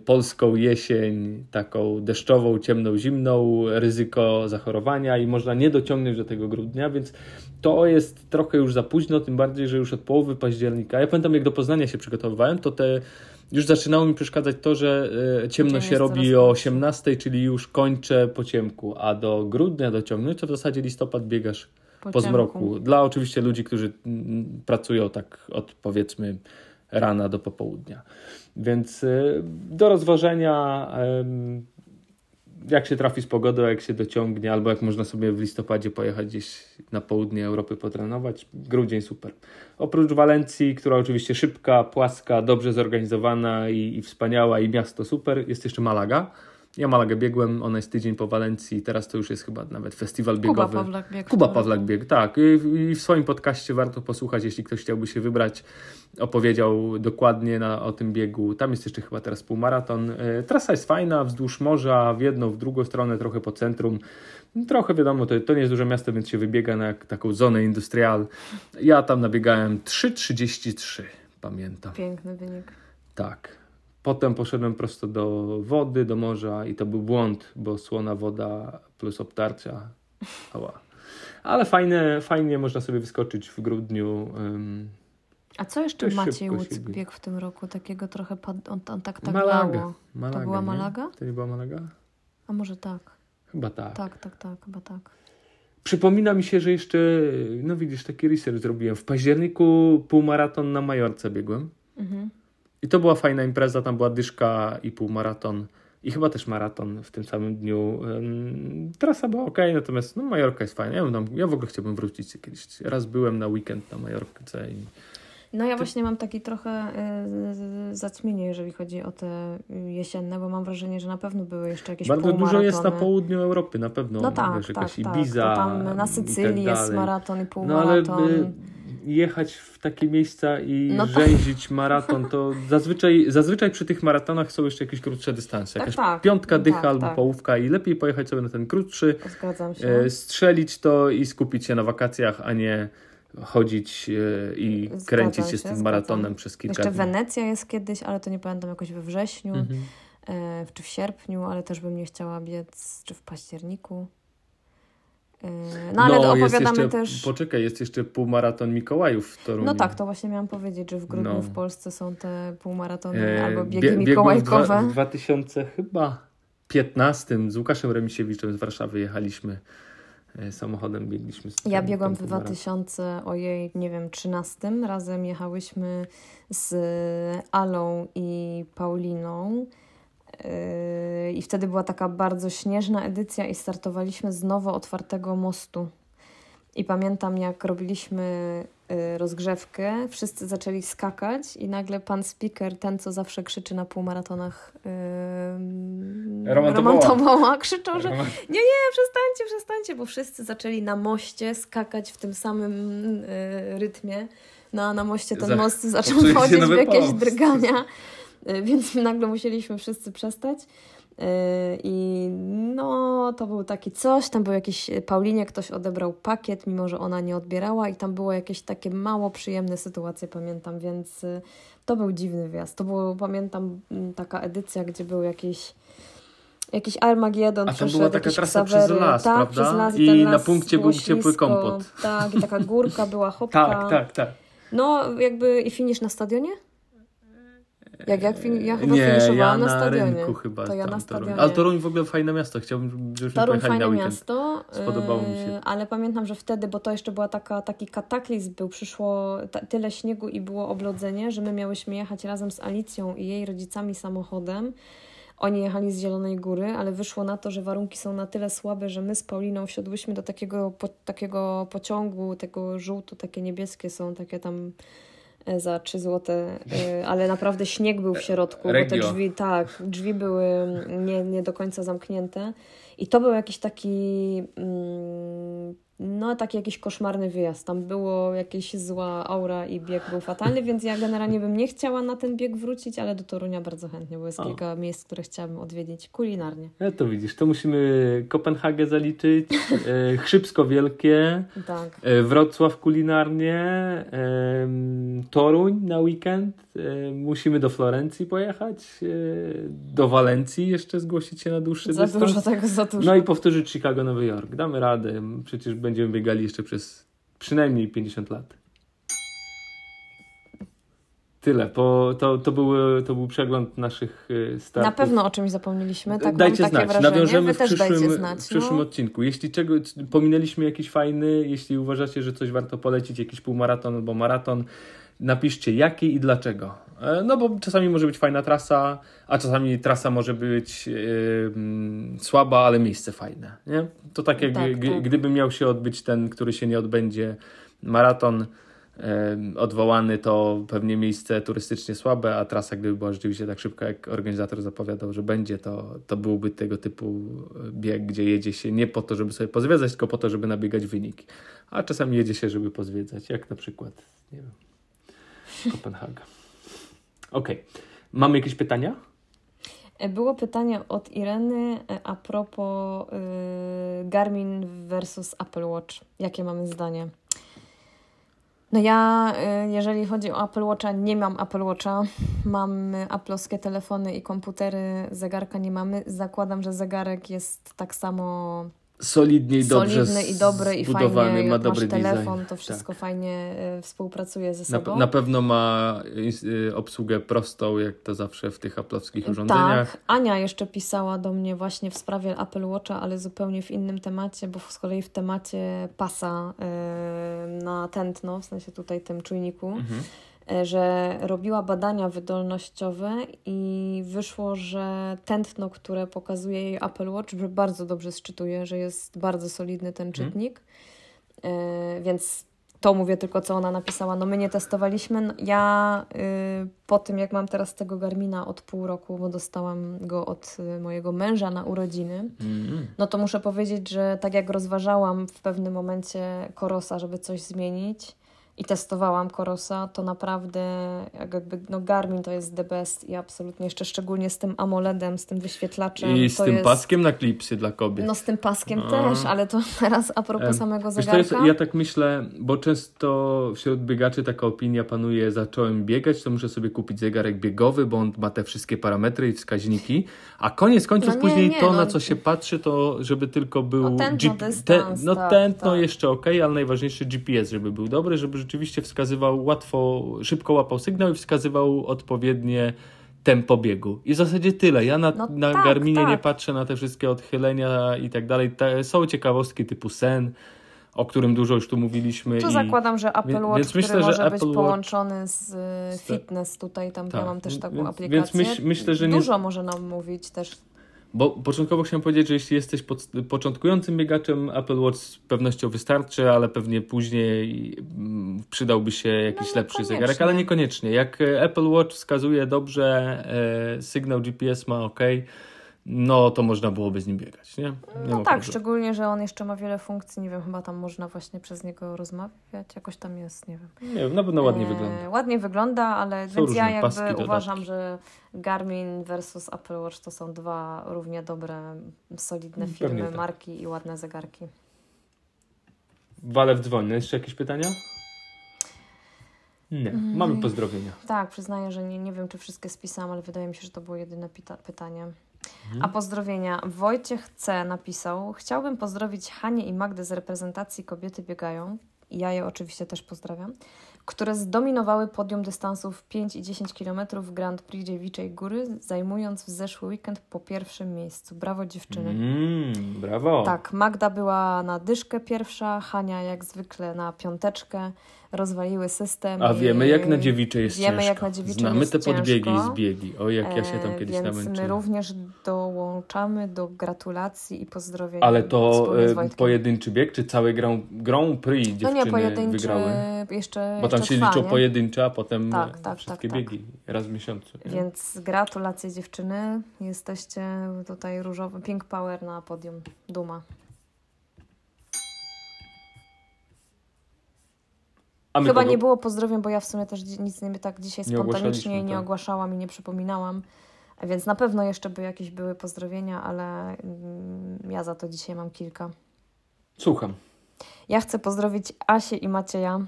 Speaker 2: polską jesień, taką deszczową, ciemną, zimną, ryzyko zachorowania i można nie dociągnąć do tego grudnia, więc to jest trochę już za późno, tym bardziej, że już od połowy października. Ja pamiętam, jak do Poznania się przygotowywałem, to te już zaczynało mi przeszkadzać to, że e, ciemno się robi o
Speaker 1: krótszy.
Speaker 2: 18, czyli już kończę po ciemku, a do grudnia dociągnąć, to w zasadzie listopad biegasz po, zmroku. Dla oczywiście ludzi, którzy mm, pracują tak od powiedzmy rana do popołudnia. Więc y, do rozważenia, jak się trafi z pogodą, jak się dociągnie, albo jak można sobie w listopadzie pojechać gdzieś na południe Europy potrenować. Grudzień super. Oprócz Walencji, która oczywiście szybka, płaska, dobrze zorganizowana i, i wspaniała i miasto super, jest jeszcze Malaga. Ja Malagę biegłem, ona jest tydzień po Walencji, teraz to już jest chyba nawet festiwal
Speaker 1: Kuba
Speaker 2: biegowy.
Speaker 1: Pawlak biegł. w
Speaker 2: Kuba Pawlak biegł, tak. I, w swoim podcaście warto posłuchać, jeśli ktoś chciałby się wybrać. Opowiedział dokładnie na, o tym biegu. Tam jest jeszcze chyba teraz półmaraton. E, Trasa jest fajna, wzdłuż morza, w jedną, w drugą stronę, trochę po centrum. Trochę wiadomo, to, to nie jest duże miasto, więc się wybiega na taką zonę industrial. Ja tam nabiegałem 3,33, pamiętam.
Speaker 1: Piękny wynik.
Speaker 2: Tak. Potem poszedłem prosto do wody, do morza i to był błąd, bo słona woda plus obtarcia. Ała. Ale fajne, fajnie można sobie wyskoczyć w grudniu. ym,
Speaker 1: A co jeszcze
Speaker 2: To
Speaker 1: Maciej
Speaker 2: biega.
Speaker 1: biegł w tym roku? Takiego trochę, pad... on, on tak tak
Speaker 2: Malaga. Malaga.
Speaker 1: była
Speaker 2: nie?
Speaker 1: Malaga?
Speaker 2: To nie była Malaga?
Speaker 1: A może tak.
Speaker 2: Chyba tak.
Speaker 1: Tak, tak, tak, chyba tak.
Speaker 2: Przypomina mi się, że jeszcze, no widzisz, taki research zrobiłem. W październiku półmaraton na Majorce biegłem.
Speaker 1: Mhm.
Speaker 2: I to była fajna impreza, tam była dyszka i półmaraton. I chyba też maraton w tym samym dniu. Trasa była ok, natomiast no, Majorka jest fajna. Ja, tam, ja w ogóle chciałbym wrócić kiedyś. Raz byłem na weekend na Majorce i
Speaker 1: No ja właśnie mam taki trochę y, jeżeli chodzi o te jesienne, bo mam wrażenie, że na pewno były jeszcze jakieś
Speaker 2: Bardzo dużo jest na południu Europy, na pewno.
Speaker 1: No tak,
Speaker 2: wiesz,
Speaker 1: tak,
Speaker 2: jakaś
Speaker 1: tak.
Speaker 2: Ibiza
Speaker 1: tam na Sycylii
Speaker 2: tak
Speaker 1: jest maraton i półmaraton.
Speaker 2: No ale by jechać w takie miejsca i no rzęzić maraton, to zazwyczaj, zazwyczaj przy tych maratonach są jeszcze jakieś krótsze dystanse. Jakaś tak, tak. piątka, dycha tak, albo tak. połówka i lepiej pojechać sobie na ten krótszy,
Speaker 1: Zgadzam się.
Speaker 2: E, strzelić to i skupić się na wakacjach, a nie chodzić e, i kręcić się, z tym maratonem przez kilka
Speaker 1: Jeszcze
Speaker 2: dni.
Speaker 1: Wenecja jest kiedyś, ale to nie pamiętam, jakoś we wrześniu mhm. e, czy w sierpniu, ale też bym nie chciała biec, czy w październiku. E, no ale no, opowiadamy
Speaker 2: jeszcze,
Speaker 1: też...
Speaker 2: Poczekaj, jest jeszcze półmaraton Mikołajów w Toruniu.
Speaker 1: No tak, to właśnie miałam powiedzieć, że w grudniu no. w Polsce są te półmaratony e, albo biegi bie, mikołajkowe.
Speaker 2: W 2000 chyba 15 z Łukaszem Remisiewiczem z Warszawy jechaliśmy E, samochodem biegliśmy. Z
Speaker 1: ja biegłam w 2000, ojej, nie wiem, 13. Razem jechałyśmy z Alą i Pauliną. E, I wtedy była taka bardzo śnieżna edycja i startowaliśmy z nowo otwartego mostu. I pamiętam, jak robiliśmy y, rozgrzewkę, wszyscy zaczęli skakać i nagle pan speaker, ten co zawsze krzyczy na półmaratonach
Speaker 2: yy, Roman
Speaker 1: krzyczał, że nie, nie, przestańcie, przestańcie, bo wszyscy zaczęli na moście skakać w tym samym y, rytmie. No, na moście ten Za, most zaczął wchodzić w jakieś drgania, więc nagle musieliśmy wszyscy przestać. I no, to był taki coś, tam był jakiś, Paulinie ktoś odebrał pakiet, mimo że ona nie odbierała i tam było jakieś takie mało przyjemne sytuacje, pamiętam, więc to był dziwny wjazd. To było, pamiętam, taka edycja, gdzie był jakiś jakiś Armagedon
Speaker 2: A to była taka trasa przez las, tak, prawda? Przez las i, I na punkcie był ciepły kompot.
Speaker 1: Tak, i taka górka była, hopka.
Speaker 2: tak, tak, tak.
Speaker 1: No, jakby i finisz na stadionie? Jak, jak fin- ja chyba nie, finiszowałam ja na, na stadionie.
Speaker 2: Rynku chyba
Speaker 1: to ja na stadionie.
Speaker 2: Ale Toruń w ogóle fajne miasto. Chciałbym, żebyśmy
Speaker 1: Toruń
Speaker 2: fajne
Speaker 1: na miasto.
Speaker 2: Spodobało mi się.
Speaker 1: Yy, ale pamiętam, że wtedy, bo to jeszcze była taka, taki kataklizm był, przyszło tyle śniegu i było oblodzenie, że my miałyśmy jechać razem z Alicją i jej rodzicami samochodem. Oni jechali z Zielonej Góry, ale wyszło na to, że warunki są na tyle słabe, że my z Pauliną wsiadłyśmy do takiego, po, takiego pociągu, tego żółto, takie niebieskie są, takie tam za 3 zł, e, ale naprawdę śnieg był w środku,
Speaker 2: Regio.
Speaker 1: bo te drzwi, tak, drzwi były nie, nie do końca zamknięte. I to był jakiś taki mm, no taki jakiś koszmarny wyjazd. Tam było jakieś zła aura i bieg był fatalny, więc ja generalnie bym nie chciała na ten bieg wrócić, ale do Torunia bardzo chętnie, bo jest o. kilka miejsc, które chciałabym odwiedzić kulinarnie.
Speaker 2: Ja to widzisz, to musimy Kopenhagę zaliczyć, e, Chrzybsko Wielkie,
Speaker 1: tak.
Speaker 2: e, Wrocław kulinarnie, e, Toruń na weekend, musimy do Florencji pojechać, e, do Walencji jeszcze zgłosić się na dłuższy
Speaker 1: za dystans. Za dużo tego, za dużo.
Speaker 2: No i powtórzyć Chicago, Nowy Jork. Damy radę, przecież będziemy biegali jeszcze przez przynajmniej 50 lat. Tyle. Po, to, to, były, to był przegląd naszych y, startów.
Speaker 1: Na pewno o czymś zapomnieliśmy. Tak,
Speaker 2: dajcie
Speaker 1: mam
Speaker 2: znać.
Speaker 1: Takie
Speaker 2: Nawiążemy
Speaker 1: w
Speaker 2: przyszłym,
Speaker 1: znać,
Speaker 2: w przyszłym
Speaker 1: no.
Speaker 2: odcinku. Jeśli czego, pominęliśmy jakiś fajny, jeśli uważacie, że coś warto polecić, jakiś półmaraton albo maraton, napiszcie jaki i dlaczego. E, no bo czasami może być fajna trasa, a czasami trasa może być yy, słaba, ale miejsce fajne. Nie? To tak jak tak, tak. gdyby miał się odbyć ten, który się nie odbędzie, maraton yy, odwołany, to pewnie miejsce turystycznie słabe, a trasa gdyby była rzeczywiście tak szybka, jak organizator zapowiadał, że będzie, to, to byłby tego typu bieg, gdzie jedzie się nie po to, żeby sobie pozwiedzać, tylko po to, żeby nabiegać wyniki. A czasami jedzie się, żeby pozwiedzać, jak na przykład, nie wiem, Kopenhaga. Okej. Okay. Mamy jakieś pytania?
Speaker 1: E, było pytanie od Ireny e, a propos y, Garmin versus Apple Watch. Jakie mamy zdanie? No ja, y, jeżeli chodzi o Apple Watcha, nie mam Apple Watcha. Mam aplowskie telefony i komputery, zegarka nie mamy. Zakładam, że zegarek jest tak samo
Speaker 2: solidnie i dobrze
Speaker 1: Solidny i dobry i fajnie,
Speaker 2: ma dobry
Speaker 1: masz telefon,
Speaker 2: design.
Speaker 1: to wszystko tak. fajnie y, współpracuje ze sobą.
Speaker 2: Na, na pewno ma y, obsługę prostą, jak to zawsze w tych aplowskich urządzeniach.
Speaker 1: Tak, Ania jeszcze pisała do mnie właśnie w sprawie Apple Watcha, ale zupełnie w innym temacie, bo z kolei w temacie pasa y, na tętno, w sensie tutaj tym czujniku. Mhm E, że robiła badania wydolnościowe i wyszło, że tętno, które pokazuje jej Apple Watch, bardzo dobrze sczytuje, że jest bardzo solidny ten mhm. czytnik. Hmm. Więc to mówię tylko, co ona napisała. No my nie testowaliśmy. No, ja y, po tym, jak mam teraz tego Garmina od pół roku, bo dostałam go od y, mojego męża na urodziny,
Speaker 2: Mm.
Speaker 1: no to muszę powiedzieć, że tak jak rozważałam w pewnym momencie Korosa, żeby coś zmienić i testowałam Korosa, to naprawdę jakby no Garmin to jest the best i absolutnie jeszcze szczególnie z tym AMOLEDem, z tym wyświetlaczem.
Speaker 2: I z tym
Speaker 1: jest...
Speaker 2: paskiem na klipsy dla kobiet.
Speaker 1: No z tym paskiem
Speaker 2: A.
Speaker 1: też, ale to teraz a propos
Speaker 2: Em,
Speaker 1: samego zegarka.
Speaker 2: jest, ja tak myślę, bo często wśród biegaczy taka opinia panuje, zacząłem biegać, to muszę sobie kupić zegarek biegowy, bo on ma te wszystkie parametry i wskaźniki, a koniec końców
Speaker 1: No nie,
Speaker 2: później
Speaker 1: nie,
Speaker 2: to,
Speaker 1: no.
Speaker 2: na co się patrzy, to żeby tylko był...
Speaker 1: No tętno, dystans,
Speaker 2: te, no
Speaker 1: tak,
Speaker 2: tętno
Speaker 1: tak.
Speaker 2: jeszcze ok, ale najważniejszy GPS, żeby był dobry, żeby rzeczywiście wskazywał łatwo, szybko łapał sygnał i wskazywał odpowiednie tempo biegu. I w zasadzie tyle. Ja na,
Speaker 1: No
Speaker 2: na
Speaker 1: tak,
Speaker 2: Garminie nie
Speaker 1: tak.
Speaker 2: patrzę na te wszystkie odchylenia i tak dalej. Są ciekawostki typu sen, o którym dużo już tu mówiliśmy.
Speaker 1: Tu
Speaker 2: i...
Speaker 1: zakładam, że Apple Watch,
Speaker 2: więc myślę, że
Speaker 1: może
Speaker 2: Apple
Speaker 1: być
Speaker 2: Watch-
Speaker 1: połączony z, y,
Speaker 2: z-
Speaker 1: fitness tutaj, tam
Speaker 2: Tak,
Speaker 1: ja mam też taką
Speaker 2: więc-
Speaker 1: aplikację.
Speaker 2: więc myśl- myślę, że nie-
Speaker 1: Dużo może nam mówić też.
Speaker 2: Bo początkowo chciałem powiedzieć, że jeśli jesteś pod, początkującym biegaczem, Apple Watch z pewnością wystarczy, ale pewnie później mm, przydałby się jakiś lepszy
Speaker 1: niekoniecznie.
Speaker 2: zegarek, ale niekoniecznie. Jak e, Apple Watch wskazuje dobrze, e, sygnał GPS ma ok, no to można byłoby z nim biegać, nie? nie
Speaker 1: No tak,
Speaker 2: problemu.
Speaker 1: szczególnie, że on jeszcze ma wiele funkcji, nie wiem, chyba tam można właśnie przez niego rozmawiać, jakoś tam jest, nie wiem.
Speaker 2: Nie wiem, na pewno ładnie
Speaker 1: E,
Speaker 2: wygląda.
Speaker 1: Ładnie wygląda, ale
Speaker 2: Są
Speaker 1: więc ja
Speaker 2: paski,
Speaker 1: jakby
Speaker 2: dodatki.
Speaker 1: uważam, że Garmin versus Apple Watch to są dwa równie dobre, solidne firmy,
Speaker 2: tak.
Speaker 1: marki i ładne zegarki.
Speaker 2: Walew dzwoni. Jeszcze jakieś pytania? Nie.
Speaker 1: Mm.
Speaker 2: Mamy pozdrowienia.
Speaker 1: Tak, przyznaję, że nie, nie wiem, czy wszystkie spisałam, ale wydaje mi się, że to było jedyne pytanie.
Speaker 2: Mhm.
Speaker 1: A pozdrowienia. Wojciech C. napisał: Chciałbym pozdrowić Hanie i Magdę z reprezentacji Kobiety Biegają. Ja je oczywiście też pozdrawiam. Które zdominowały podium dystansów 5 i 10 km w Grand Prix Dziewiczej Góry, zajmując w zeszły weekend po pierwszym miejscu. Brawo dziewczyny.
Speaker 2: Mm, brawo.
Speaker 1: Tak, Magda była na dyszkę pierwsza, Hania jak zwykle na piąteczkę. Rozwaliły system.
Speaker 2: A wiemy, jak na dziewicze jest
Speaker 1: Wiemy,
Speaker 2: ciężko.
Speaker 1: jak na dziewicze
Speaker 2: Znamy
Speaker 1: jest
Speaker 2: te podbiegi
Speaker 1: ciężko.
Speaker 2: i zbiegi. O, jak ja się tam
Speaker 1: E,
Speaker 2: kiedyś
Speaker 1: Więc my
Speaker 2: namęczyłem.
Speaker 1: również dołączamy do gratulacji i pozdrowień.
Speaker 2: Ale to e, pojedynczy bieg, czy cały Grand, Grand Prix
Speaker 1: No
Speaker 2: dziewczyny
Speaker 1: nie, pojedynczy
Speaker 2: wygrały?
Speaker 1: jeszcze
Speaker 2: Bo tam się
Speaker 1: trwa,
Speaker 2: liczą
Speaker 1: nie?
Speaker 2: pojedyncze, a potem
Speaker 1: Tak,
Speaker 2: e,
Speaker 1: tak,
Speaker 2: wszystkie
Speaker 1: tak, tak.
Speaker 2: biegi raz w miesiącu. nie?
Speaker 1: Więc gratulacje dziewczyny. Jesteście tutaj różowy. Pink Power na podium. Duma. Chyba
Speaker 2: kogo-
Speaker 1: nie było pozdrowień, bo ja w sumie też nic nie tak dzisiaj
Speaker 2: Nie
Speaker 1: spontanicznie
Speaker 2: ogłaszaliśmy,
Speaker 1: nie
Speaker 2: tak.
Speaker 1: ogłaszałam i nie przypominałam. Więc na pewno jeszcze by jakieś były pozdrowienia, ale mm, ja za to dzisiaj mam kilka.
Speaker 2: Słucham.
Speaker 1: Ja chcę pozdrowić Asię i Macieja,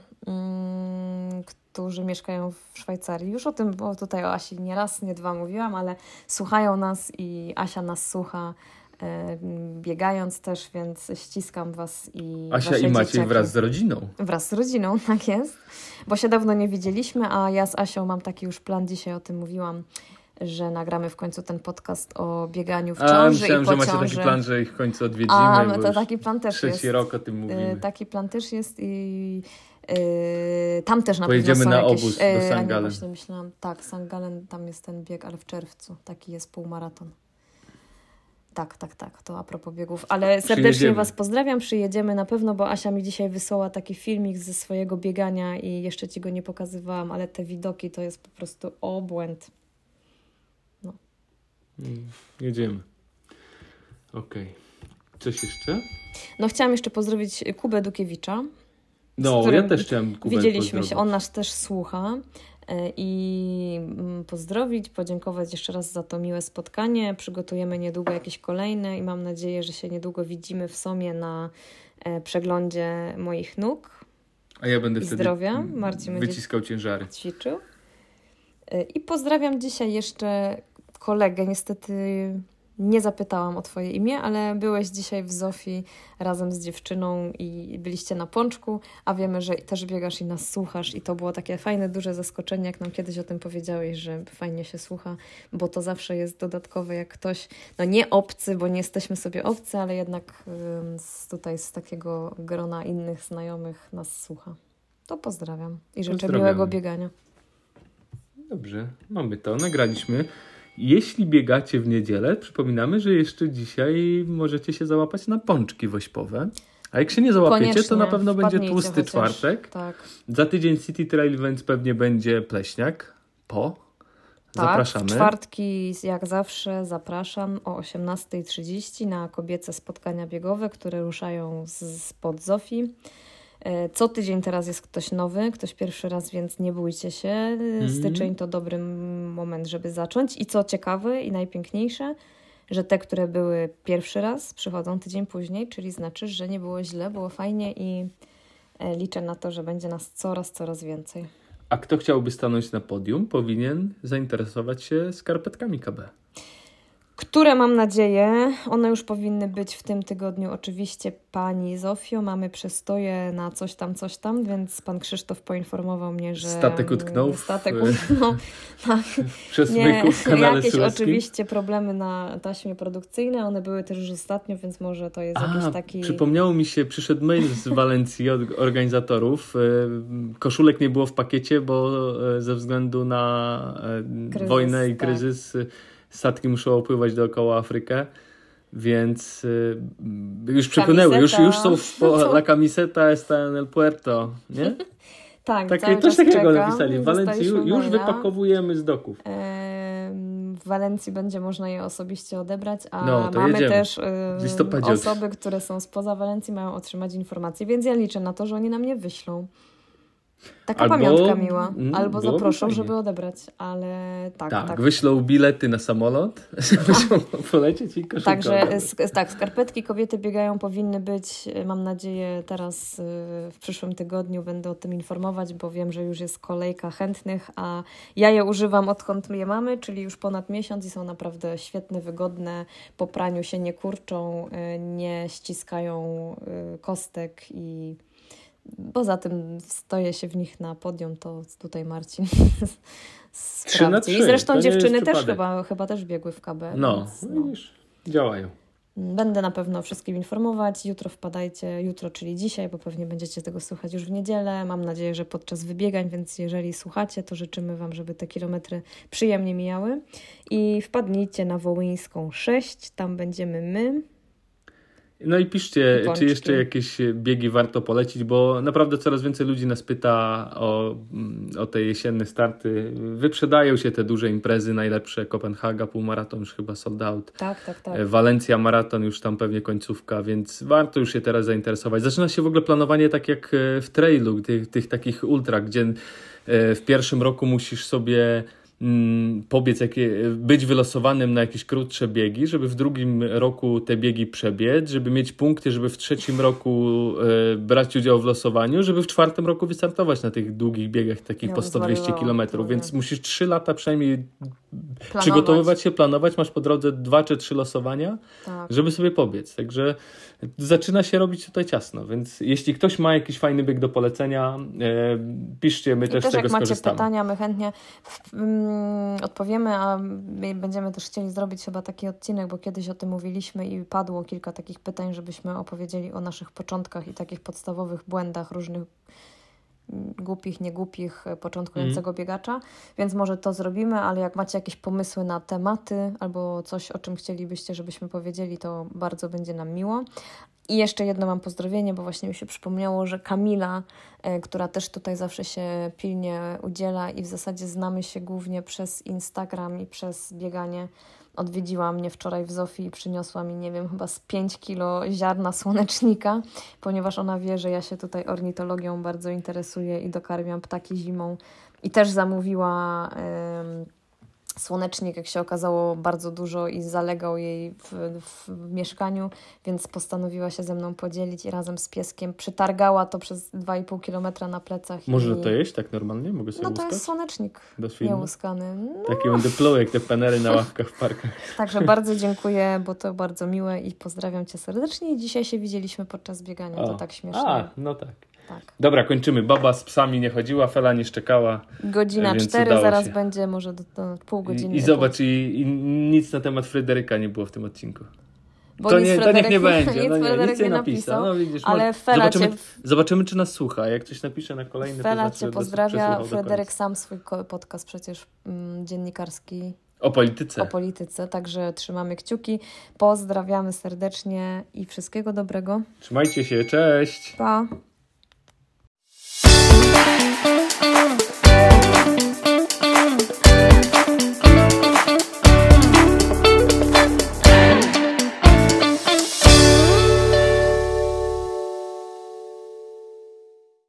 Speaker 1: którzy mieszkają w Szwajcarii. Już o tym, bo tutaj o Asi nie raz, nie dwa mówiłam, ale słuchają nas i Asia nas słucha, e, biegając też, więc ściskam Was i
Speaker 2: Asia i Maciej
Speaker 1: dzieciaki.
Speaker 2: wraz z rodziną.
Speaker 1: Wraz z rodziną, tak jest. Bo się dawno nie widzieliśmy, a ja z Asią mam taki już plan, dzisiaj o tym mówiłam, że nagramy w końcu ten podcast o bieganiu w
Speaker 2: A
Speaker 1: ciąży
Speaker 2: myślałem,
Speaker 1: i
Speaker 2: że
Speaker 1: po
Speaker 2: macie
Speaker 1: ciąży.
Speaker 2: taki plan, że ich w końcu odwiedzimy.
Speaker 1: a, to taki plan też
Speaker 2: trzeci
Speaker 1: jest.
Speaker 2: rok o tym mówimy.
Speaker 1: Taki plan też jest i y, tam też na
Speaker 2: Pojedziemy
Speaker 1: pewno są
Speaker 2: na
Speaker 1: jakieś...
Speaker 2: obóz do
Speaker 1: y, nie,
Speaker 2: St. Gallen.
Speaker 1: właśnie myślałam, tak, St. Gallen, tam jest ten bieg, ale w czerwcu. Taki jest półmaraton. Tak, tak, tak, to a propos biegów. Ale serdecznie. Was pozdrawiam, przyjedziemy na pewno, bo Asia mi dzisiaj wysłała taki filmik ze swojego biegania i jeszcze Ci go nie pokazywałam, ale te widoki to jest po prostu obłęd.
Speaker 2: Mm, Jedziemy. Okej. Coś jeszcze?
Speaker 1: No chciałam jeszcze pozdrowić Kubę Dukiewicza,
Speaker 2: No, ja też chciałem Kubę
Speaker 1: Widzieliśmy się, on nas też słucha. e, I mm, pozdrowić, podziękować jeszcze raz za to miłe spotkanie. Przygotujemy niedługo jakieś kolejne i mam nadzieję, że się niedługo widzimy w Somie na e, przeglądzie moich nóg.
Speaker 2: A ja będę
Speaker 1: i
Speaker 2: wtedy
Speaker 1: zdrowia. Marcin
Speaker 2: wyciskał ciężary.
Speaker 1: ćwiczył. E, I pozdrawiam dzisiaj jeszcze kolegę. Niestety nie zapytałam o Twoje imię, ale byłeś dzisiaj w Zofii razem z dziewczyną i byliście na pączku, a wiemy, że też biegasz i nas słuchasz. I to było takie fajne, duże zaskoczenie, jak nam kiedyś o tym powiedziałeś, że fajnie się słucha, bo to zawsze jest dodatkowe, jak ktoś, no nie obcy, bo nie jesteśmy sobie obcy, ale jednak z, tutaj z takiego grona innych znajomych nas słucha. To pozdrawiam i życzę
Speaker 2: Pozdrawiamy.
Speaker 1: miłego biegania.
Speaker 2: Dobrze, mamy to, nagraliśmy. Jeśli biegacie w niedzielę, przypominamy, że jeszcze dzisiaj możecie się załapać na pączki wośpowe. A jak się nie załapiecie, to
Speaker 1: Koniecznie
Speaker 2: na pewno będzie tłusty
Speaker 1: chociaż.
Speaker 2: czwartek.
Speaker 1: Tak.
Speaker 2: Za tydzień City Trail, więc pewnie będzie pleśniak. Po.
Speaker 1: Tak,
Speaker 2: Zapraszamy.
Speaker 1: Czwartki, jak zawsze, zapraszam o 18.30 na kobiece spotkania biegowe, które ruszają z, spod Zofii. E, Co tydzień teraz jest ktoś nowy, ktoś pierwszy raz, więc nie bójcie się. E,
Speaker 2: Mhm.
Speaker 1: Styczeń to dobry moment, żeby zacząć. I co ciekawe i najpiękniejsze, że te, które były pierwszy raz, przychodzą tydzień później, czyli znaczy, że nie było źle, było fajnie i e, liczę na to, że będzie nas coraz, coraz więcej.
Speaker 2: A kto chciałby stanąć na podium, powinien zainteresować się skarpetkami KB.
Speaker 1: Które mam nadzieję, one już powinny być w tym tygodniu. Oczywiście pani Zofio, mamy przestoje na coś tam, coś tam, więc pan Krzysztof poinformował mnie, że...
Speaker 2: Statek utknął w-
Speaker 1: Statek utknął, tak.
Speaker 2: Przez
Speaker 1: Nie,
Speaker 2: myków w kanale
Speaker 1: jakieś
Speaker 2: Suezkim.
Speaker 1: oczywiście problemy na taśmie produkcyjnej, one były też już ostatnio, więc może to jest jakiś
Speaker 2: A,
Speaker 1: taki...
Speaker 2: przypomniało mi się, przyszedł mail z Walencji od organizatorów. E, Koszulek nie było w pakiecie, bo e, ze względu na e,
Speaker 1: Kryzys,
Speaker 2: wojnę i
Speaker 1: tak.
Speaker 2: kryzys e, statki muszą opływać dookoła Afrykę. Więc e, już przepłynęły, już, już są w po, La Camiseta está en el puerto, nie?
Speaker 1: Tak,
Speaker 2: Takie,
Speaker 1: cały
Speaker 2: coś takiego napisali. W Walencji już
Speaker 1: maila.
Speaker 2: wypakowujemy z doków.
Speaker 1: W Walencji będzie można je osobiście odebrać, a
Speaker 2: No,
Speaker 1: mamy
Speaker 2: jedziemy.
Speaker 1: też
Speaker 2: listopadzie
Speaker 1: osoby, które są spoza Walencji, mają otrzymać informacje, więc ja liczę na to, że oni nam nie wyślą. Taka
Speaker 2: Albo-
Speaker 1: pamiątka miła.
Speaker 2: mm,
Speaker 1: Albo zaproszą, żeby odebrać, ale tak,
Speaker 2: Tak,
Speaker 1: tak.
Speaker 2: wyślą bilety na samolot, żeby polecieć i koszulkę
Speaker 1: Także
Speaker 2: odebrać.
Speaker 1: sk- tak, skarpetki kobiety biegają powinny być, y, mam nadzieję teraz w przyszłym tygodniu będę o tym informować, bo wiem, że już jest kolejka chętnych, a ja je używam odkąd je mamy, czyli już ponad miesiąc i są naprawdę świetne, wygodne, po praniu się nie kurczą, nie ściskają kostek i poza tym stoję się w nich na podium, to tutaj Marcin
Speaker 2: Trzy na
Speaker 1: sprawdzi. I zresztą
Speaker 2: to
Speaker 1: dziewczyny też chyba, chyba też biegły w KB.
Speaker 2: No,
Speaker 1: więc,
Speaker 2: widzisz, działają.
Speaker 1: Będę na pewno wszystkim informować. Jutro wpadajcie, jutro, czyli dzisiaj, bo pewnie będziecie tego słuchać już w niedzielę. Mam nadzieję, że podczas wybiegań, więc jeżeli słuchacie, to życzymy Wam, żeby te kilometry przyjemnie mijały. I wpadnijcie na Wołyńską 6, tam będziemy my.
Speaker 2: No i piszcie,
Speaker 1: I pączki.
Speaker 2: czy jeszcze jakieś biegi warto polecić, bo naprawdę coraz więcej ludzi nas pyta o, mm, o te jesienne starty. Wyprzedają się te duże imprezy, najlepsze Kopenhaga, półmaraton już chyba sold out.
Speaker 1: Tak, tak, tak.
Speaker 2: E, Walencja maraton już tam pewnie końcówka, więc warto już się teraz zainteresować. Zaczyna się w ogóle planowanie tak jak e, w trailu, tych, tych takich ultra, gdzie e, w pierwszym roku musisz sobie pobiec, jakie, być wylosowanym na jakieś krótsze biegi, żeby w drugim roku te biegi przebiec, żeby mieć punkty, żeby w trzecim roku e, brać udział w losowaniu, żeby w czwartym roku wystartować na tych długich biegach, takich
Speaker 1: Ja
Speaker 2: po
Speaker 1: bym
Speaker 2: 100-200
Speaker 1: zwariowała,
Speaker 2: kilometrów,
Speaker 1: to
Speaker 2: więc musisz 3 lata przynajmniej
Speaker 1: Planować.
Speaker 2: przygotowywać się, planować, masz po drodze dwa czy trzy losowania,
Speaker 1: Tak.
Speaker 2: żeby sobie pobiec. Także zaczyna się robić tutaj ciasno, więc jeśli ktoś ma jakiś fajny bieg do polecenia, e, piszcie, my
Speaker 1: I
Speaker 2: też,
Speaker 1: też
Speaker 2: tego
Speaker 1: jak macie
Speaker 2: skorzystamy.
Speaker 1: pytania, my chętnie mm, odpowiemy, a my będziemy też chcieli zrobić chyba taki odcinek, bo kiedyś o tym mówiliśmy i padło kilka takich pytań, żebyśmy opowiedzieli o naszych początkach i takich podstawowych błędach różnych mm, głupich, niegłupich e, początkującego biegacza, więc może to zrobimy, ale jak macie jakieś pomysły na tematy albo coś, o czym chcielibyście, żebyśmy powiedzieli, to bardzo będzie nam miło. I jeszcze jedno mam pozdrowienie, bo właśnie mi się przypomniało, że Kamila, e, która też tutaj zawsze się pilnie udziela i w zasadzie znamy się głównie przez Instagram i przez bieganie, odwiedziła mnie wczoraj w Zofii i przyniosła mi, nie wiem, chyba z 5 kilo ziarna słonecznika, ponieważ ona wie, że ja się tutaj ornitologią bardzo interesuję i dokarmiam ptaki zimą. I też zamówiła em, słonecznik, jak się okazało, bardzo dużo i zalegał jej w, w mieszkaniu, więc postanowiła się ze mną podzielić i razem z pieskiem przytargała to przez 2,5 kilometra na plecach.
Speaker 2: Można
Speaker 1: i...
Speaker 2: to jeść tak normalnie? Mogę sobie
Speaker 1: No to
Speaker 2: łuskać?
Speaker 1: jest słonecznik nieuskany. No,
Speaker 2: Taki będę pluł jak te penery na ławkach w parkach.
Speaker 1: Także bardzo dziękuję, bo to bardzo miłe i pozdrawiam Cię serdecznie. Dzisiaj się widzieliśmy podczas biegania, to
Speaker 2: O.
Speaker 1: tak śmiesznie.
Speaker 2: A, no tak.
Speaker 1: Tak.
Speaker 2: Dobra, kończymy. Baba z psami nie chodziła, Fela nie szczekała.
Speaker 1: Godzina cztery, zaraz
Speaker 2: się.
Speaker 1: będzie, może do, do pół godziny.
Speaker 2: I, i zobacz, i, i nic na temat Fryderyka nie było w tym odcinku.
Speaker 1: Bo
Speaker 2: to, nie, to niech nie będzie.
Speaker 1: nic
Speaker 2: No nie, nic nie napisał. No, widzisz,
Speaker 1: ale Fela
Speaker 2: zobaczymy,
Speaker 1: cię-
Speaker 2: zobaczymy, czy nas słucha. Jak coś napisze na kolejny, to
Speaker 1: Fela
Speaker 2: znaczy,
Speaker 1: Cię pozdrawia. Fryderyk sam swój podcast przecież mm, dziennikarski
Speaker 2: O polityce.
Speaker 1: o polityce. Także trzymamy kciuki. Pozdrawiamy serdecznie i wszystkiego dobrego.
Speaker 2: Trzymajcie się, cześć!
Speaker 1: Pa! Mm-hmm.